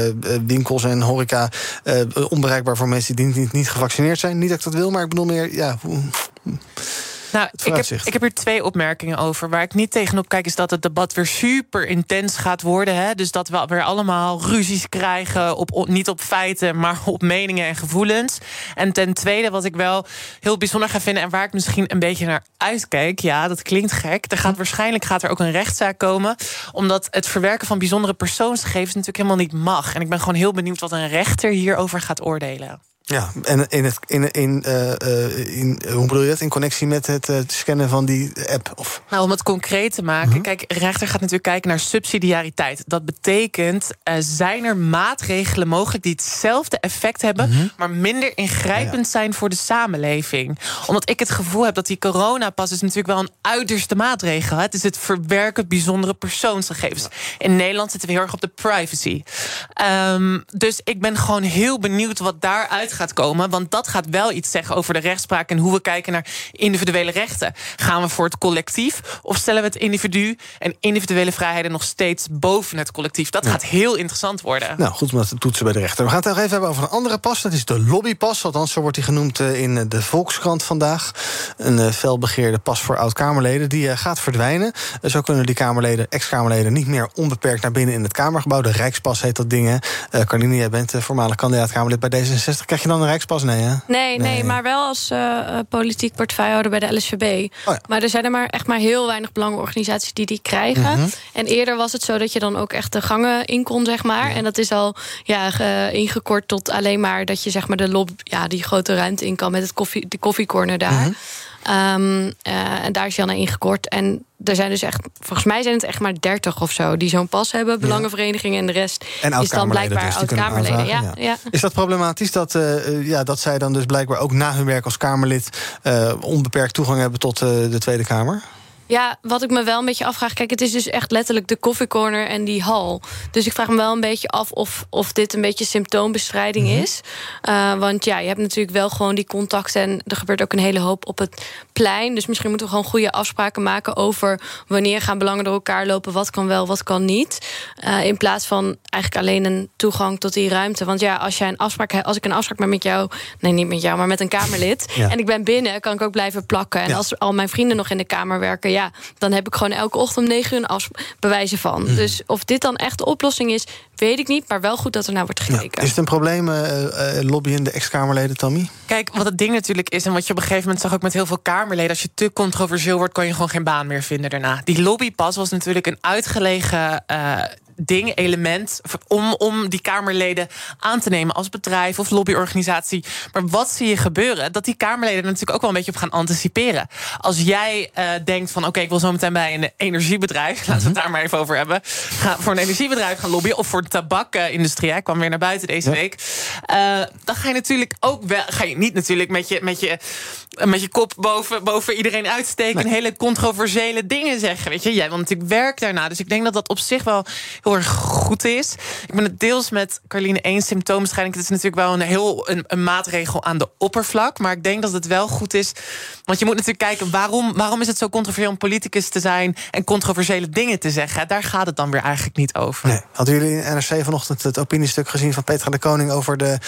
winkels en horeca onbereikbaar voor mensen die niet, niet, niet gevaccineerd zijn. Niet dat ik dat wil, maar ik bedoel meer, ja. Hoe, nou, ik heb, ik heb hier twee opmerkingen over. Waar ik niet tegenop kijk, is dat het debat weer super intens gaat worden. Hè? Dus dat we weer allemaal ruzies krijgen, op, niet op feiten, maar op meningen en gevoelens. En ten tweede, wat ik wel heel bijzonder ga vinden en waar ik misschien een beetje naar uitkijk, ja, dat klinkt gek. Er gaat waarschijnlijk gaat er ook een rechtszaak komen, omdat het verwerken van bijzondere persoonsgegevens natuurlijk helemaal niet mag. En ik ben gewoon heel benieuwd wat een rechter hierover gaat oordelen. Ja, en in het, in, in, uh, in, hoe bedoel je dat? In connectie met het uh, scannen van die app? Of? Nou, om het concreet te maken. Mm -hmm. Kijk, rechter gaat natuurlijk kijken naar subsidiariteit. Dat betekent, uh, zijn er maatregelen mogelijk die hetzelfde effect hebben, mm -hmm. maar minder ingrijpend ja. zijn voor de samenleving? Omdat ik het gevoel heb dat die coronapas is natuurlijk wel een uiterste maatregel. Het is het verwerken bijzondere persoonsgegevens. Ja. In Nederland zitten we heel erg op de privacy. Um, dus ik ben gewoon heel benieuwd wat daaruit gaat komen. Want dat gaat wel iets zeggen over de rechtspraak en hoe we kijken naar individuele rechten. Gaan we voor het collectief of stellen we het individu en individuele vrijheden nog steeds boven het collectief? Dat gaat heel interessant worden. Nou, goed om dat te toetsen bij de rechter. We gaan het nog even hebben over een andere pas. Dat is de lobbypas. Althans, zo wordt die genoemd eh, in de Volkskrant vandaag. Een uh, felbegeerde pas voor oud-Kamerleden. Die uh, gaat verdwijnen. Zo kunnen die Kamerleden, ex-Kamerleden, niet meer onbeperkt naar binnen in het Kamergebouw. De Rijkspas heet dat ding. Uh, Carline, jij bent voormalig kandidaat-Kamerlid bij D66. Krijg je dan een Rijkspas? Nee, hè? Nee, nee, nee maar wel als politiek portefeuillehouder bij de LSVB. Oh, ja. Maar er zijn er maar echt maar heel weinig belangenorganisaties die die krijgen. Mm -hmm. En eerder was het zo dat je dan ook echt de gangen in kon, zeg maar. Ja. En dat is al ja, ingekort tot alleen maar dat je zeg maar de lob, ja, die grote ruimte in kan met het koffie, de koffiecorner daar. Mm -hmm. Um, uh, en daar is Janne ingekort. En er zijn dus echt, volgens mij zijn het echt maar 30 of zo die zo'n pas hebben. Belangenverenigingen en de rest en is dan blijkbaar dus, oud-Kamerleden. Ja, ja. Ja. Is dat problematisch dat, uh, ja, dat zij dan dus blijkbaar ook na hun werk als Kamerlid uh, onbeperkt toegang hebben tot de Tweede Kamer? Ja, wat ik me wel een beetje afvraag... kijk, het is dus echt letterlijk de koffiecorner en die hal. Dus ik vraag me wel een beetje af of, of dit een beetje symptoombestrijding mm -hmm. is. Uh, want ja, je hebt natuurlijk wel gewoon die contacten... en er gebeurt ook een hele hoop op het plein. Dus misschien moeten we gewoon goede afspraken maken... over wanneer gaan belangen door elkaar lopen... wat kan wel, wat kan niet. Uh, in plaats van eigenlijk alleen een toegang tot die ruimte. Want ja, als, jij een afspraak, als ik een afspraak heb met jou... nee, niet met jou, maar met een Kamerlid... Ja. en ik ben binnen, kan ik ook blijven plakken. En ja. als al mijn vrienden nog in de Kamer werken... ja, dan heb ik gewoon elke ochtend om negen uur een bewijzen van. Mm. Dus of dit dan echt de oplossing is, weet ik niet. Maar wel goed dat er naar wordt gekeken. Ja. Is het een probleem, uh, uh, lobbyende ex-Kamerleden, Tammy? Kijk, wat het ding natuurlijk is... en wat je op een gegeven moment zag ook met heel veel Kamerleden... als je te controversieel wordt, kan je gewoon geen baan meer vinden daarna. Die lobbypas was natuurlijk een uitgelegen... Uh, ding, element, om, om die Kamerleden aan te nemen als bedrijf of lobbyorganisatie. Maar wat zie je gebeuren? Dat die Kamerleden er natuurlijk ook wel een beetje op gaan anticiperen. Als jij uh, denkt van oké, okay, ik wil zo meteen bij een energiebedrijf, [laughs] laten we het daar maar even over hebben, ga voor een energiebedrijf gaan lobbyen of voor de tabakindustrie. Ik kwam weer naar buiten deze ja. week. Uh, dan ga je natuurlijk ook wel, ga je niet natuurlijk met je, met je, met je kop boven, boven iedereen uitsteken nee. en hele controversiële dingen zeggen. Weet je, jij wil natuurlijk werk daarna. Dus ik denk dat dat op zich wel heel erg goed is. Ik ben het deels met Carline eens. Symptoombestrijding, het is natuurlijk wel een heel een, maatregel aan de oppervlak. Maar ik denk dat het wel goed is. Want je moet natuurlijk kijken, waarom, waarom is het zo controversieel om politicus te zijn en controversiële dingen te zeggen? Daar gaat het dan weer eigenlijk niet over. Nee. Hadden jullie in NRC vanochtend het opiniestuk gezien van Petra de Koning over, de,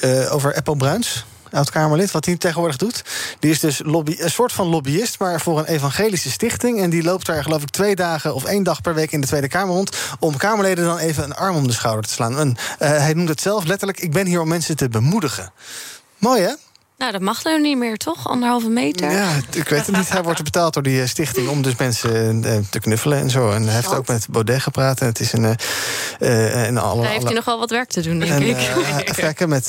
uh, over Apple Bruins? oud-Kamerlid, wat hij tegenwoordig doet. Die is dus lobby, een soort van lobbyist, maar voor een evangelische stichting. En die loopt daar, geloof ik, twee dagen of één dag per week in de Tweede Kamer rond. om Kamerleden dan even een arm om de schouder te slaan. En, uh, hij noemt het zelf letterlijk: ik ben hier om mensen te bemoedigen. Mooi hè? Nou, dat mag nou niet meer, toch? Anderhalve meter. Ja, ik weet het niet. Hij wordt betaald door die stichting om dus mensen uh, te knuffelen en zo. En hij heeft ook met Baudet gepraat. En het is een. Uh, en alle, hij heeft hij nog wel wat werk te doen, denk en, ik. [laughs] kijken, met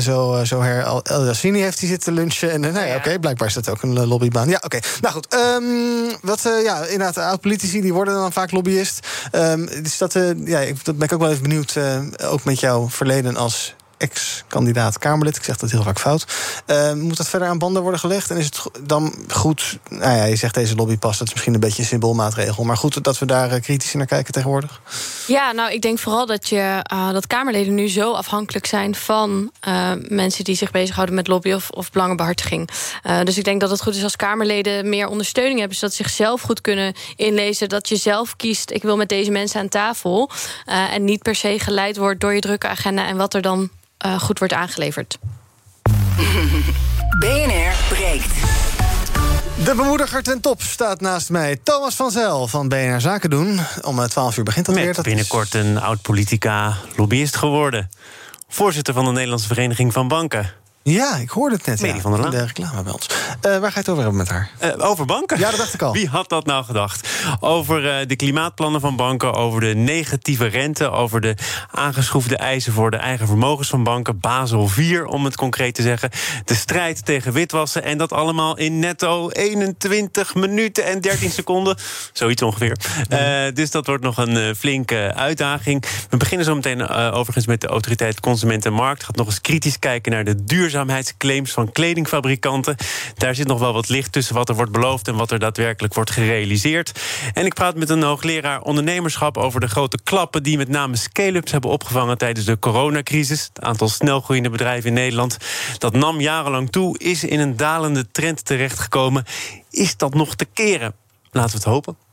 zo, zo her El Yassini heeft hij zitten lunchen. En nou ja, oké, okay, blijkbaar is dat ook een lobbybaan. Ja, oké. Okay. Nou goed, um, wat, ja, inderdaad, oud-politici die worden dan vaak lobbyist. Um, dus dat, ja, ik, dat ben ik ook wel even benieuwd, ook met jouw verleden als ex-kandidaat Kamerlid. Ik zeg dat heel vaak fout. Uh, moet dat verder aan banden worden gelegd? En is het dan goed... Nou ja, je zegt deze lobbypas, dat is misschien een beetje een symboolmaatregel. Maar goed dat we daar uh, kritisch naar kijken tegenwoordig? Ja, nou, ik denk vooral dat, je, uh, dat Kamerleden nu zo afhankelijk zijn... van mensen die zich bezighouden met lobby of, of belangenbehartiging. dus ik denk dat het goed is als Kamerleden meer ondersteuning hebben... zodat ze zichzelf goed kunnen inlezen. Dat je zelf kiest, ik wil met deze mensen aan tafel. en niet per se geleid wordt door je drukke agenda... en wat er dan uh, goed wordt aangeleverd. [laughs] BNR breekt. De bemoediger ten top staat naast mij. Thomas van Zel van BNR Zaken doen. Om 12 uur begint dat Met weer. Dat binnenkort is... een oud-politica lobbyist geworden. Voorzitter van de Nederlandse Vereniging van Banken. Ja, ik hoorde het net. Medi ja, van der Laan. de reclame bij ons. Uh, waar ga je het over hebben met haar? Uh, over banken? Ja, dat dacht ik al. [laughs] Wie had dat nou gedacht? Over uh, de klimaatplannen van banken, over de negatieve rente... over de aangeschroefde eisen voor de eigen vermogens van banken... Basel 4, om het concreet te zeggen. De strijd tegen witwassen en dat allemaal in netto 21 minuten en 13 seconden. Zoiets ongeveer. Ja. dus dat wordt nog een flinke uitdaging. We beginnen zo meteen overigens met de autoriteit Consument en Markt. Gaat nog eens kritisch kijken naar de duur duurzaamheidsclaims van kledingfabrikanten. Daar zit nog wel wat licht tussen wat er wordt beloofd en wat er daadwerkelijk wordt gerealiseerd. En ik praat met een hoogleraar ondernemerschap over de grote klappen die met name scale-ups hebben opgevangen tijdens de coronacrisis. Het aantal snelgroeiende bedrijven in Nederland dat nam jarenlang toe, is in een dalende trend terechtgekomen. Is dat nog te keren? Laten we het hopen.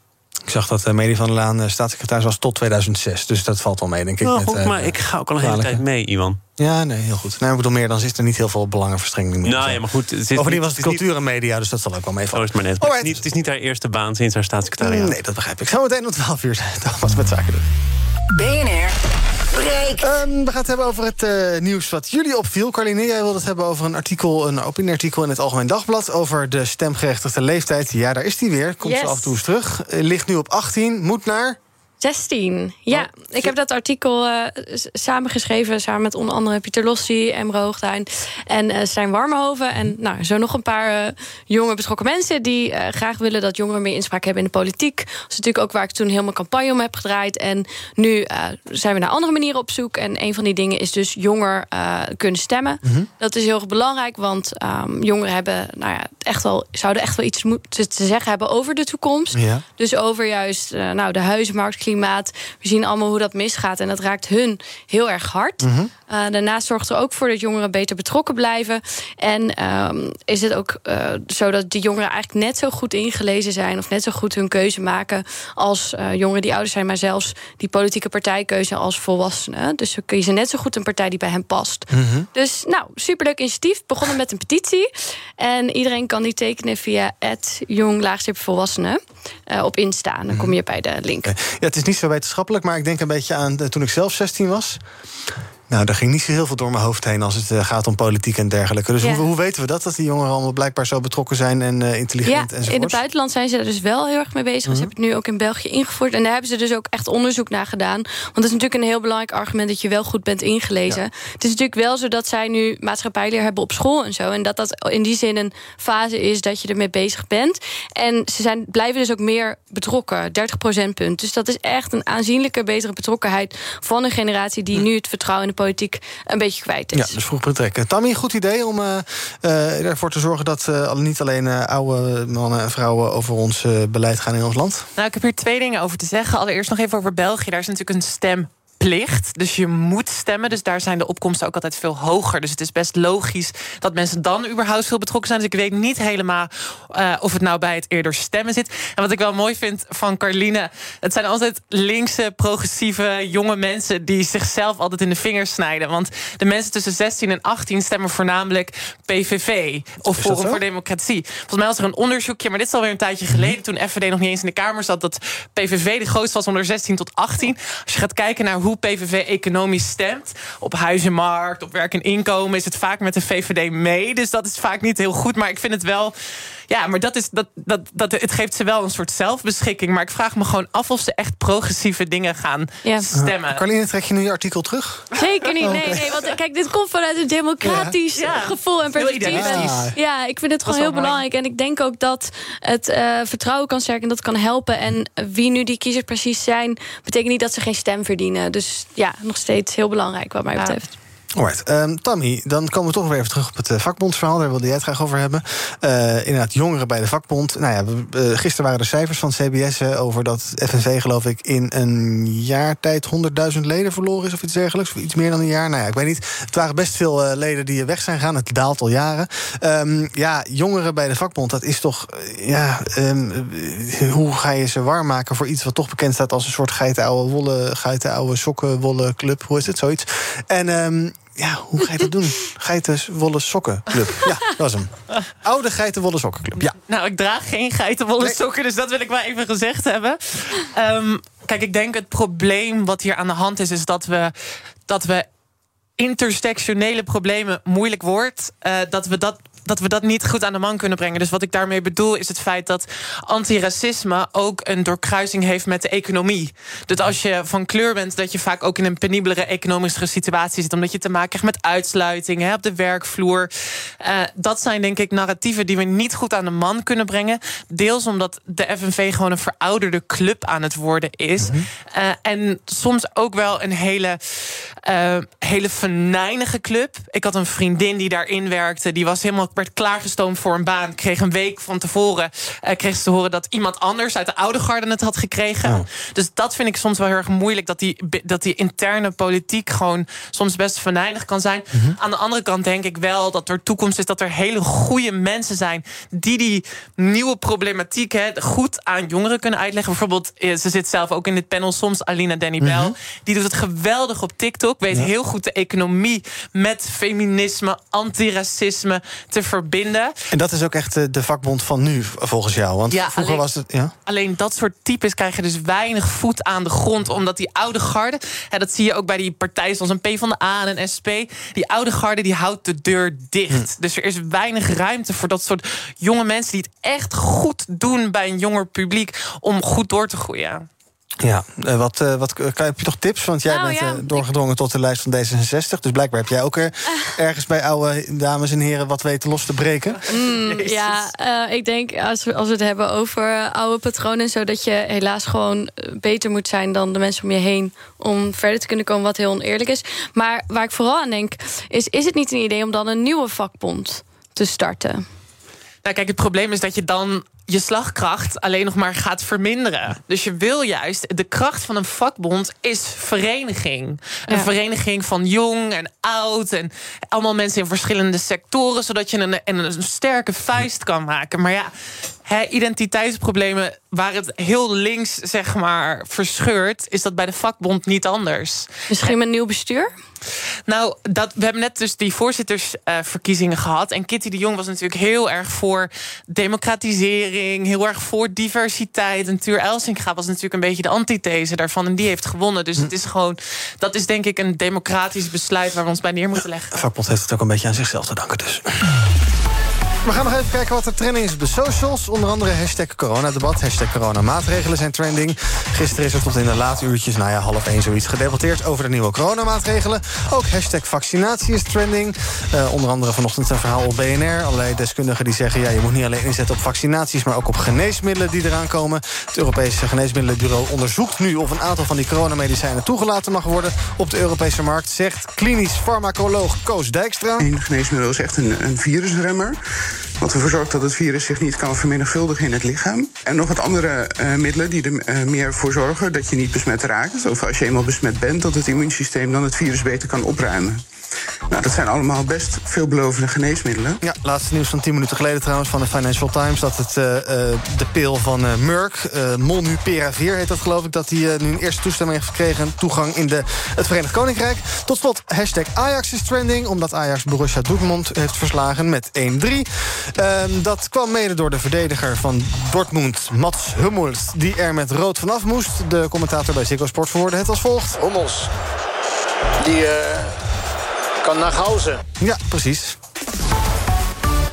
Ik zag dat uh, Medi van der Laan uh, staatssecretaris was tot 2006. Dus dat valt wel mee, denk ik. Nou, met, goed, uh, maar ik ga ook al een hele tijd mee, Iwan. Ja, nee, heel goed. Nee, ik bedoel meer, dan is er niet heel veel belangenverstrengeling meer. Nou ja, maar goed. Het Bovendien was het cultuur en media, dus dat zal ook wel meevallen. Oh, is maar net. Maar het, is niet, het is niet haar eerste baan sinds haar staatssecretariaat. Nee, dat begrijp ik. Zometeen om 12 uur. Thomas met zaken doen. BNR Um, we gaan het hebben over het uh, nieuws wat jullie opviel. Carline, jij wilde het hebben over een artikel, een opinieartikel in het Algemeen Dagblad... over de stemgerechtigde leeftijd. Ja, daar is die weer. Komt yes. ze af en toe eens terug. Uh, ligt nu op 18, moet naar... 16, ja. Oh, ik heb dat artikel uh, samengeschreven... samen met onder andere Pieter Lossi, Emre Hoogduin en uh, Stijn Warmenhoven. En nou, zo nog een paar uh, jonge betrokken mensen... die graag willen dat jongeren meer inspraak hebben in de politiek. Dat is natuurlijk ook waar ik toen helemaal campagne om heb gedraaid. En nu zijn we naar andere manieren op zoek. En een van die dingen is dus jonger kunnen stemmen. Mm -hmm. Dat is heel erg belangrijk, want um, jongeren hebben... Nou ja, echt wel, zouden echt wel iets te, te zeggen hebben over de toekomst. Ja. Dus over juist nou, de huizenmarkt klimaat. We zien allemaal hoe dat misgaat en dat raakt hun heel erg hard. Mhm. Mm -hmm. uh, daarnaast zorgt er ook voor dat jongeren beter betrokken blijven. En um, is het ook uh, zo dat die jongeren eigenlijk net zo goed ingelezen zijn... of net zo goed hun keuze maken als uh, jongeren die ouder zijn... maar zelfs die politieke partijkeuze als volwassenen. Dus we kiezen net zo goed een partij die bij hen past. Mm -hmm. Dus nou, superleuk initiatief. Begonnen met een petitie. En iedereen kan die tekenen via het jong volwassenen op Insta. Dan kom je bij de link. Ja, het is niet zo wetenschappelijk, maar ik denk een beetje aan toen ik zelf 16 was. Nou, daar ging niet zo heel veel door mijn hoofd heen als het uh, gaat om politiek en dergelijke. Dus Ja. hoe, hoe weten we dat? Dat die jongeren allemaal blijkbaar zo betrokken zijn en uh, intelligent Ja, in het buitenland zijn ze er dus wel heel erg mee bezig. Mhm. Ze hebben het nu ook in België ingevoerd. En daar hebben ze dus ook echt onderzoek naar gedaan. Want het is natuurlijk een heel belangrijk argument... dat je wel goed bent ingelezen. Het is natuurlijk wel zo dat zij nu maatschappijleer hebben op school en zo. En dat dat in die zin een fase is dat je ermee bezig bent. En ze zijn, blijven dus ook meer betrokken. 30 procentpunt. Dus dat is echt een aanzienlijke betere betrokkenheid... van een generatie die nu het vertrouwen in de politiek... een beetje kwijt is. Ja, dus vroeg betrekken. Tammy, goed idee om uh, uh, ervoor te zorgen dat uh, niet alleen uh, oude mannen en vrouwen over ons uh, beleid gaan in ons land? Nou, ik heb hier twee dingen over te zeggen. Allereerst nog even over België. Daar is natuurlijk een stem plicht. Dus je moet stemmen. Dus daar zijn de opkomsten ook altijd veel hoger. Dus het is best logisch dat mensen dan überhaupt veel betrokken zijn. Dus ik weet niet helemaal uh, of het nou bij het eerder stemmen zit. En wat ik wel mooi vind van Carline... het zijn altijd linkse, progressieve, jonge mensen... die zichzelf altijd in de vingers snijden. Want de mensen tussen 16 en 18 stemmen voornamelijk PVV. Of Forum voor Democratie. Volgens mij was er een onderzoekje, maar dit is alweer een tijdje geleden... toen FVD nog niet eens in de Kamer zat... dat PVV de grootste was onder 16 tot 18. Als je gaat kijken naar hoe PVV economisch stemt. Op huizenmarkt, op werk en inkomen is het vaak met de VVD mee. Dus dat is vaak niet heel goed. Maar ik vind het wel. Ja, maar dat is, dat, dat, dat, het geeft ze wel een soort zelfbeschikking. Maar ik vraag me gewoon af of ze echt progressieve dingen gaan ja. stemmen. Uh, Carline, trek je nu je artikel terug? Zeker niet. Nee, [laughs] nee. Want kijk, dit komt vanuit een democratisch ja. gevoel en perspectief. Ah. Ja, ik vind het gewoon heel belangrijk. En ik denk ook dat het uh, vertrouwen kan sterken en dat kan helpen. En wie nu die kiezers precies zijn, betekent niet dat ze geen stem verdienen. Dus ja, nog steeds heel belangrijk wat mij Ja. betreft. Alright, um, Tammy, dan komen we toch weer even terug op het uh, vakbondsverhaal. Daar wilde jij het graag over hebben. Uh, inderdaad, jongeren bij de vakbond. Nou ja, gisteren waren de cijfers van CBS over dat FNV, geloof ik, in een jaar tijd 100.000 leden verloren is of iets dergelijks. Of iets meer dan een jaar. Nou ja, ik weet niet. Het waren best veel uh, leden die weg zijn gegaan. Het daalt al jaren. Um, ja, jongeren bij de vakbond, dat is toch. ja, um, hoe ga je ze warm maken voor iets wat toch bekend staat als een soort geitenoude wollen, geitenoude sokken, wollen club? Hoe is het? Zoiets. En. Ja, hoe ga je dat doen? [laughs] Geitenwolle sokkenclub. Ja, dat was hem. Oude geitenwolle sokkenclub. Ja. Nou, ik draag geen geitenwolle Nee. sokken, dus dat wil ik wel even gezegd hebben. Ehm, kijk, ik denk het probleem wat hier aan de hand is, is dat we, dat we intersectionele problemen moeilijk wordt. eh, dat we dat dat we dat niet goed aan de man kunnen brengen. Dus wat ik daarmee bedoel is het feit dat antiracisme ook een doorkruising heeft met de economie. Dus als je van kleur bent, dat je vaak ook in een penibelere economische situatie zit, omdat je te maken krijgt met uitsluiting hè, op de werkvloer. Uh, dat zijn denk ik narratieven die we niet goed aan de man kunnen brengen. Deels omdat de FNV gewoon een verouderde club aan het worden is. Mm uh, en soms ook wel een hele, uh, hele venijnige club. Ik had een vriendin die daarin werkte. Die was helemaal werd klaargestoomd voor een baan. Kreeg een week van tevoren kreeg ze te horen dat iemand anders uit de oude garde het had gekregen. Oh. Dus dat vind ik soms wel heel erg moeilijk. Dat die, dat die interne politiek gewoon soms best venijnig kan zijn. Mm -hmm. Aan de andere kant denk ik wel dat er toekomst is dat er hele goede mensen zijn die die nieuwe problematiek hè, goed aan jongeren kunnen uitleggen. Bijvoorbeeld, ze zit zelf ook in dit panel soms, Alina Danny Bell. Mm -hmm. Die doet het geweldig op TikTok. Weet ja. heel goed de economie met feminisme, antiracisme te verbinden. En dat is ook echt de vakbond van nu, volgens jou. Want ja, vroeger alleen, was het. Ja? alleen dat soort types krijgen dus weinig voet aan de grond. Omdat die oude garde, hè, dat zie je ook bij die partijen zoals een P van de A en een SP. Die oude garde die houdt de deur dicht. Hm. Dus er is weinig ruimte voor dat soort jonge mensen die het echt goed doen bij een jonger publiek om goed door te groeien. Ja, uh, wat, uh, wat kan, heb je toch tips? Want jij Nou, bent ja. doorgedrongen tot de lijst van D66. Dus blijkbaar heb jij ook er [laughs] ergens bij oude dames en heren wat weten los te breken. Mm, ja, eh, ik denk als we, als we het hebben over eh, oude patronen en zo... dat je helaas gewoon eh, beter moet zijn dan de mensen om je heen... om verder te kunnen komen wat heel oneerlijk is. Maar waar ik vooral aan denk, is is het niet een idee... om dan een nieuwe vakbond te starten? Nou, kijk, het probleem is dat je dan je slagkracht alleen nog maar gaat verminderen. Dus je wil juist, de kracht van een vakbond is vereniging. Een Ja. vereniging van jong en oud en allemaal mensen in verschillende sectoren, zodat je een, een, een sterke vuist kan maken. Maar ja, hè, identiteitsproblemen waar het heel links zeg maar verscheurt, is dat bij de vakbond niet anders. Misschien met nieuw bestuur? Nou, dat, we hebben net dus die voorzittersverkiezingen gehad. En Kitty de Jong was natuurlijk heel erg voor democratisering, heel erg voor diversiteit. En Tuur Elsinga was natuurlijk een beetje de antithese daarvan. En die heeft gewonnen. Dus het is gewoon, dat is denk ik een democratisch besluit waar we ons bij neer moeten leggen. De vakbond heeft het ook een beetje aan zichzelf te danken dus. We gaan nog even kijken wat er trending is op de socials. Onder andere hashtag coronadebat, hashtag coronamaatregelen zijn trending. Gisteren is er tot in de late uurtjes, nou ja, half één zoiets... gedebatteerd over de nieuwe coronamaatregelen. Ook hashtag vaccinatie is trending. Eh, onder andere vanochtend een verhaal op BNR. Allerlei deskundigen die zeggen... ja, je moet niet alleen inzetten op vaccinaties... maar ook op geneesmiddelen die eraan komen. Het Europese Geneesmiddelenbureau onderzoekt nu... of een aantal van die coronamedicijnen toegelaten mag worden... op de Europese markt, zegt klinisch farmacoloog Koos Dijkstra. Een geneesmiddel is echt een, een virusremmer. Wat ervoor zorgt dat het virus zich niet kan vermenigvuldigen in het lichaam. En nog wat andere eh, middelen die er eh, meer voor zorgen dat je niet besmet raakt. Of als je eenmaal besmet bent, dat het immuunsysteem dan het virus beter kan opruimen. Nou, dat zijn allemaal best veelbelovende geneesmiddelen. Ja, laatste nieuws van 10 minuten geleden trouwens van de Financial Times... dat het, eh, eh, de pil van eh, Merck, eh Molnupiravir heet dat geloof ik... dat die eh, nu een eerste toestemming heeft gekregen... toegang in de, het Verenigd Koninkrijk. Tot slot, hashtag Ajax is trending... omdat Ajax Borussia Dortmund heeft verslagen met 1-3. Ehm, dat kwam mede door de verdediger van Dortmund, Mats Hummels... die er met rood vanaf moest. De commentator bij Ziggo Sport verwoordde het als volgt. Hummels, die eh, kan naar Gauzen. Ja, precies.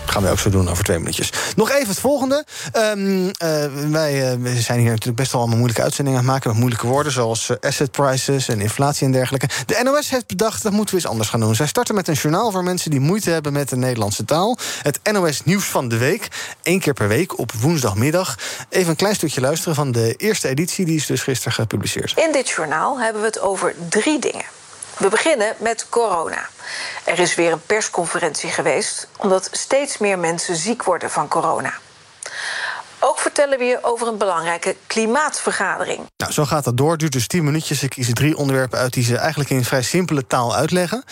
Gaan wij ook zo doen over twee minuutjes. Nog even het volgende. Ehm, eh, wij eh, we zijn hier natuurlijk best wel allemaal moeilijke uitzendingen aan het maken... met moeilijke woorden zoals eh, asset prices en inflatie en dergelijke. De NOS heeft bedacht, dat moeten we eens anders gaan doen. Zij starten met een journaal voor mensen die moeite hebben met de Nederlandse taal. Het NOS Nieuws van de Week. Eén keer per week op woensdagmiddag. Even een klein stukje luisteren van de eerste editie. Die is dus gisteren gepubliceerd. In dit journaal hebben we het over drie dingen. We beginnen met corona. Er is weer een persconferentie geweest omdat steeds meer mensen ziek worden van corona. Ook vertellen we je over een belangrijke klimaatvergadering. Nou, zo gaat dat door. Duurt dus 10 minuutjes. Ik kies drie onderwerpen uit die ze eigenlijk in vrij simpele taal uitleggen.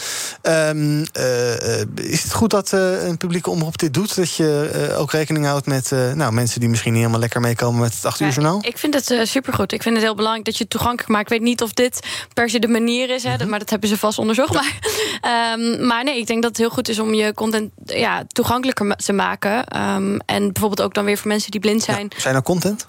Ehm, eh, is het goed dat eh, een publieke omroep dit doet? Dat je eh, ook rekening houdt met eh, nou, mensen die misschien niet helemaal lekker meekomen met het 8 uur journaal? Ik vind het uh, supergoed. Ik vind het heel belangrijk dat je het toegankelijk maakt. Ik weet niet of dit per se de manier is, hè, maar dat hebben ze vast onderzocht. Maar, ehm, maar nee, ik denk dat het heel goed is om je content ja, toegankelijker te maken. Ehm, en bijvoorbeeld ook dan weer voor mensen die blind zijn. Zijn er content?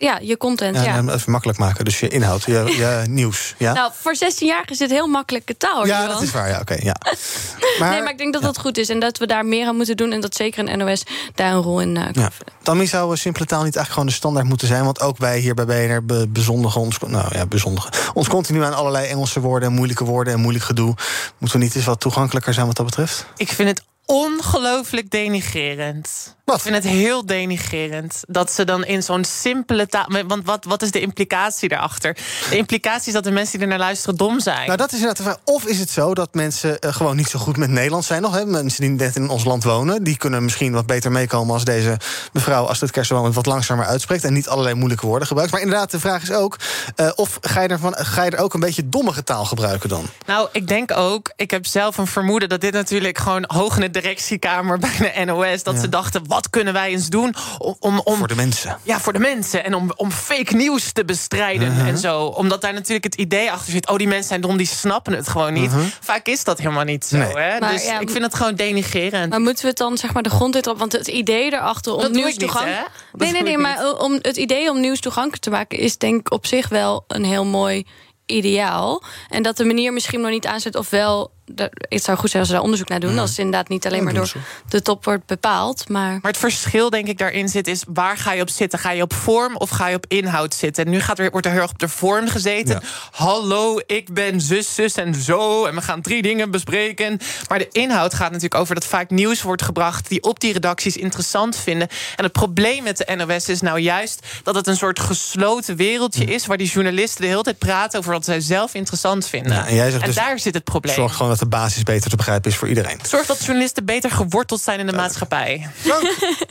Ja, je content, ja. Ja, Even makkelijk maken, dus je inhoud, je, je [laughs] nieuws. Ja? Nou, voor 16-jarigen is dit heel makkelijke taal. ja, dat is waar, ja, oké. ja. [laughs] nee, maar ik denk dat dat goed is en dat we daar meer aan moeten doen... en dat zeker een NOS daar een rol in uh, kan Ja. Tammy zou eh, simpele taal niet eigenlijk gewoon de standaard moeten zijn. Want ook wij hier bij BNR be bezondigen ons, nou ja, bezondigen, ons continu aan allerlei Engelse woorden en moeilijke woorden en moeilijk gedoe. Moeten we niet eens wat toegankelijker zijn wat dat betreft? Ik vind het ongelooflijk denigrerend. Ik vind het heel denigrerend dat ze dan in zo'n simpele taal. Want wat, wat is de implicatie daarachter? De implicatie is dat de mensen die er naar luisteren dom zijn. Nou, dat is inderdaad de vraag. Of is het zo dat mensen eh, gewoon niet zo goed met Nederlands zijn nog? Hè? Mensen die net in ons land wonen, die kunnen misschien wat beter meekomen als deze mevrouw Astrid Kersenboom het wat langzamer uitspreekt en niet allerlei moeilijke woorden gebruikt. Maar inderdaad, de vraag is ook: eh, of ga je, ervan, ga je er ook een beetje dommige taal gebruiken dan? Nou, ik denk ook, ik heb zelf een vermoeden dat dit natuurlijk gewoon hoog in de directiekamer bij de NOS, dat Ja. ze dachten: wat kunnen wij eens doen om. om, om Voor de mensen. Ja, voor de mensen. En om, om fake nieuws te bestrijden Mhm. en zo. Omdat daar natuurlijk het idee achter zit: oh, die mensen zijn dom, die snappen het gewoon niet. Mhm. Vaak is dat helemaal niet zo. Nee. Hè? Maar dus ja, ik vind het gewoon denigrerend. Maar moeten we het dan zeg maar de grond op? Want het idee erachter om Dat nieuws toegankelijk. Nee, nee, nee. Maar om het idee om nieuws toegankelijk te maken is denk ik op zich wel een heel mooi ideaal. En dat de manier misschien nog niet aanzet, of wel. Dat- Het zou goed zijn als ze daar onderzoek naar doen. Als het inderdaad niet alleen maar door de top wordt bepaald. Maar Maar het verschil, denk ik, daarin zit, is waar ga je op zitten? Ga je op vorm of ga je op inhoud zitten? En nu gaat er, wordt er heel erg op de vorm gezeten. Hallo, ik ben zus, zus en zo. En we gaan drie dingen bespreken. Maar de inhoud gaat natuurlijk over dat vaak nieuws wordt gebracht... die op die redacties interessant vinden. En het probleem met de NOS is nou juist... dat het een soort gesloten wereldje is... waar die journalisten de hele tijd praten over wat zij zelf interessant vinden. Ja, en jij zegt dus, daar zit het probleem. Zorg gewoon dat de basis beter te begrijpen is voor iedereen. Zorg dat journalisten beter geworteld zijn in de maatschappij.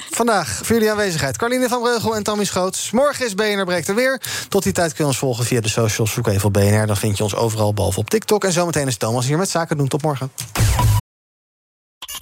Vandaag voor jullie aanwezigheid. Carline van Breugel en Tammy Schoots. Morgen is BNR Breekt er weer. Tot die tijd kun je ons volgen via de socials. Zoek even op BNR, dan vind je ons overal, behalve op TikTok. En zometeen is Thomas hier met Zaken doen. Tot morgen.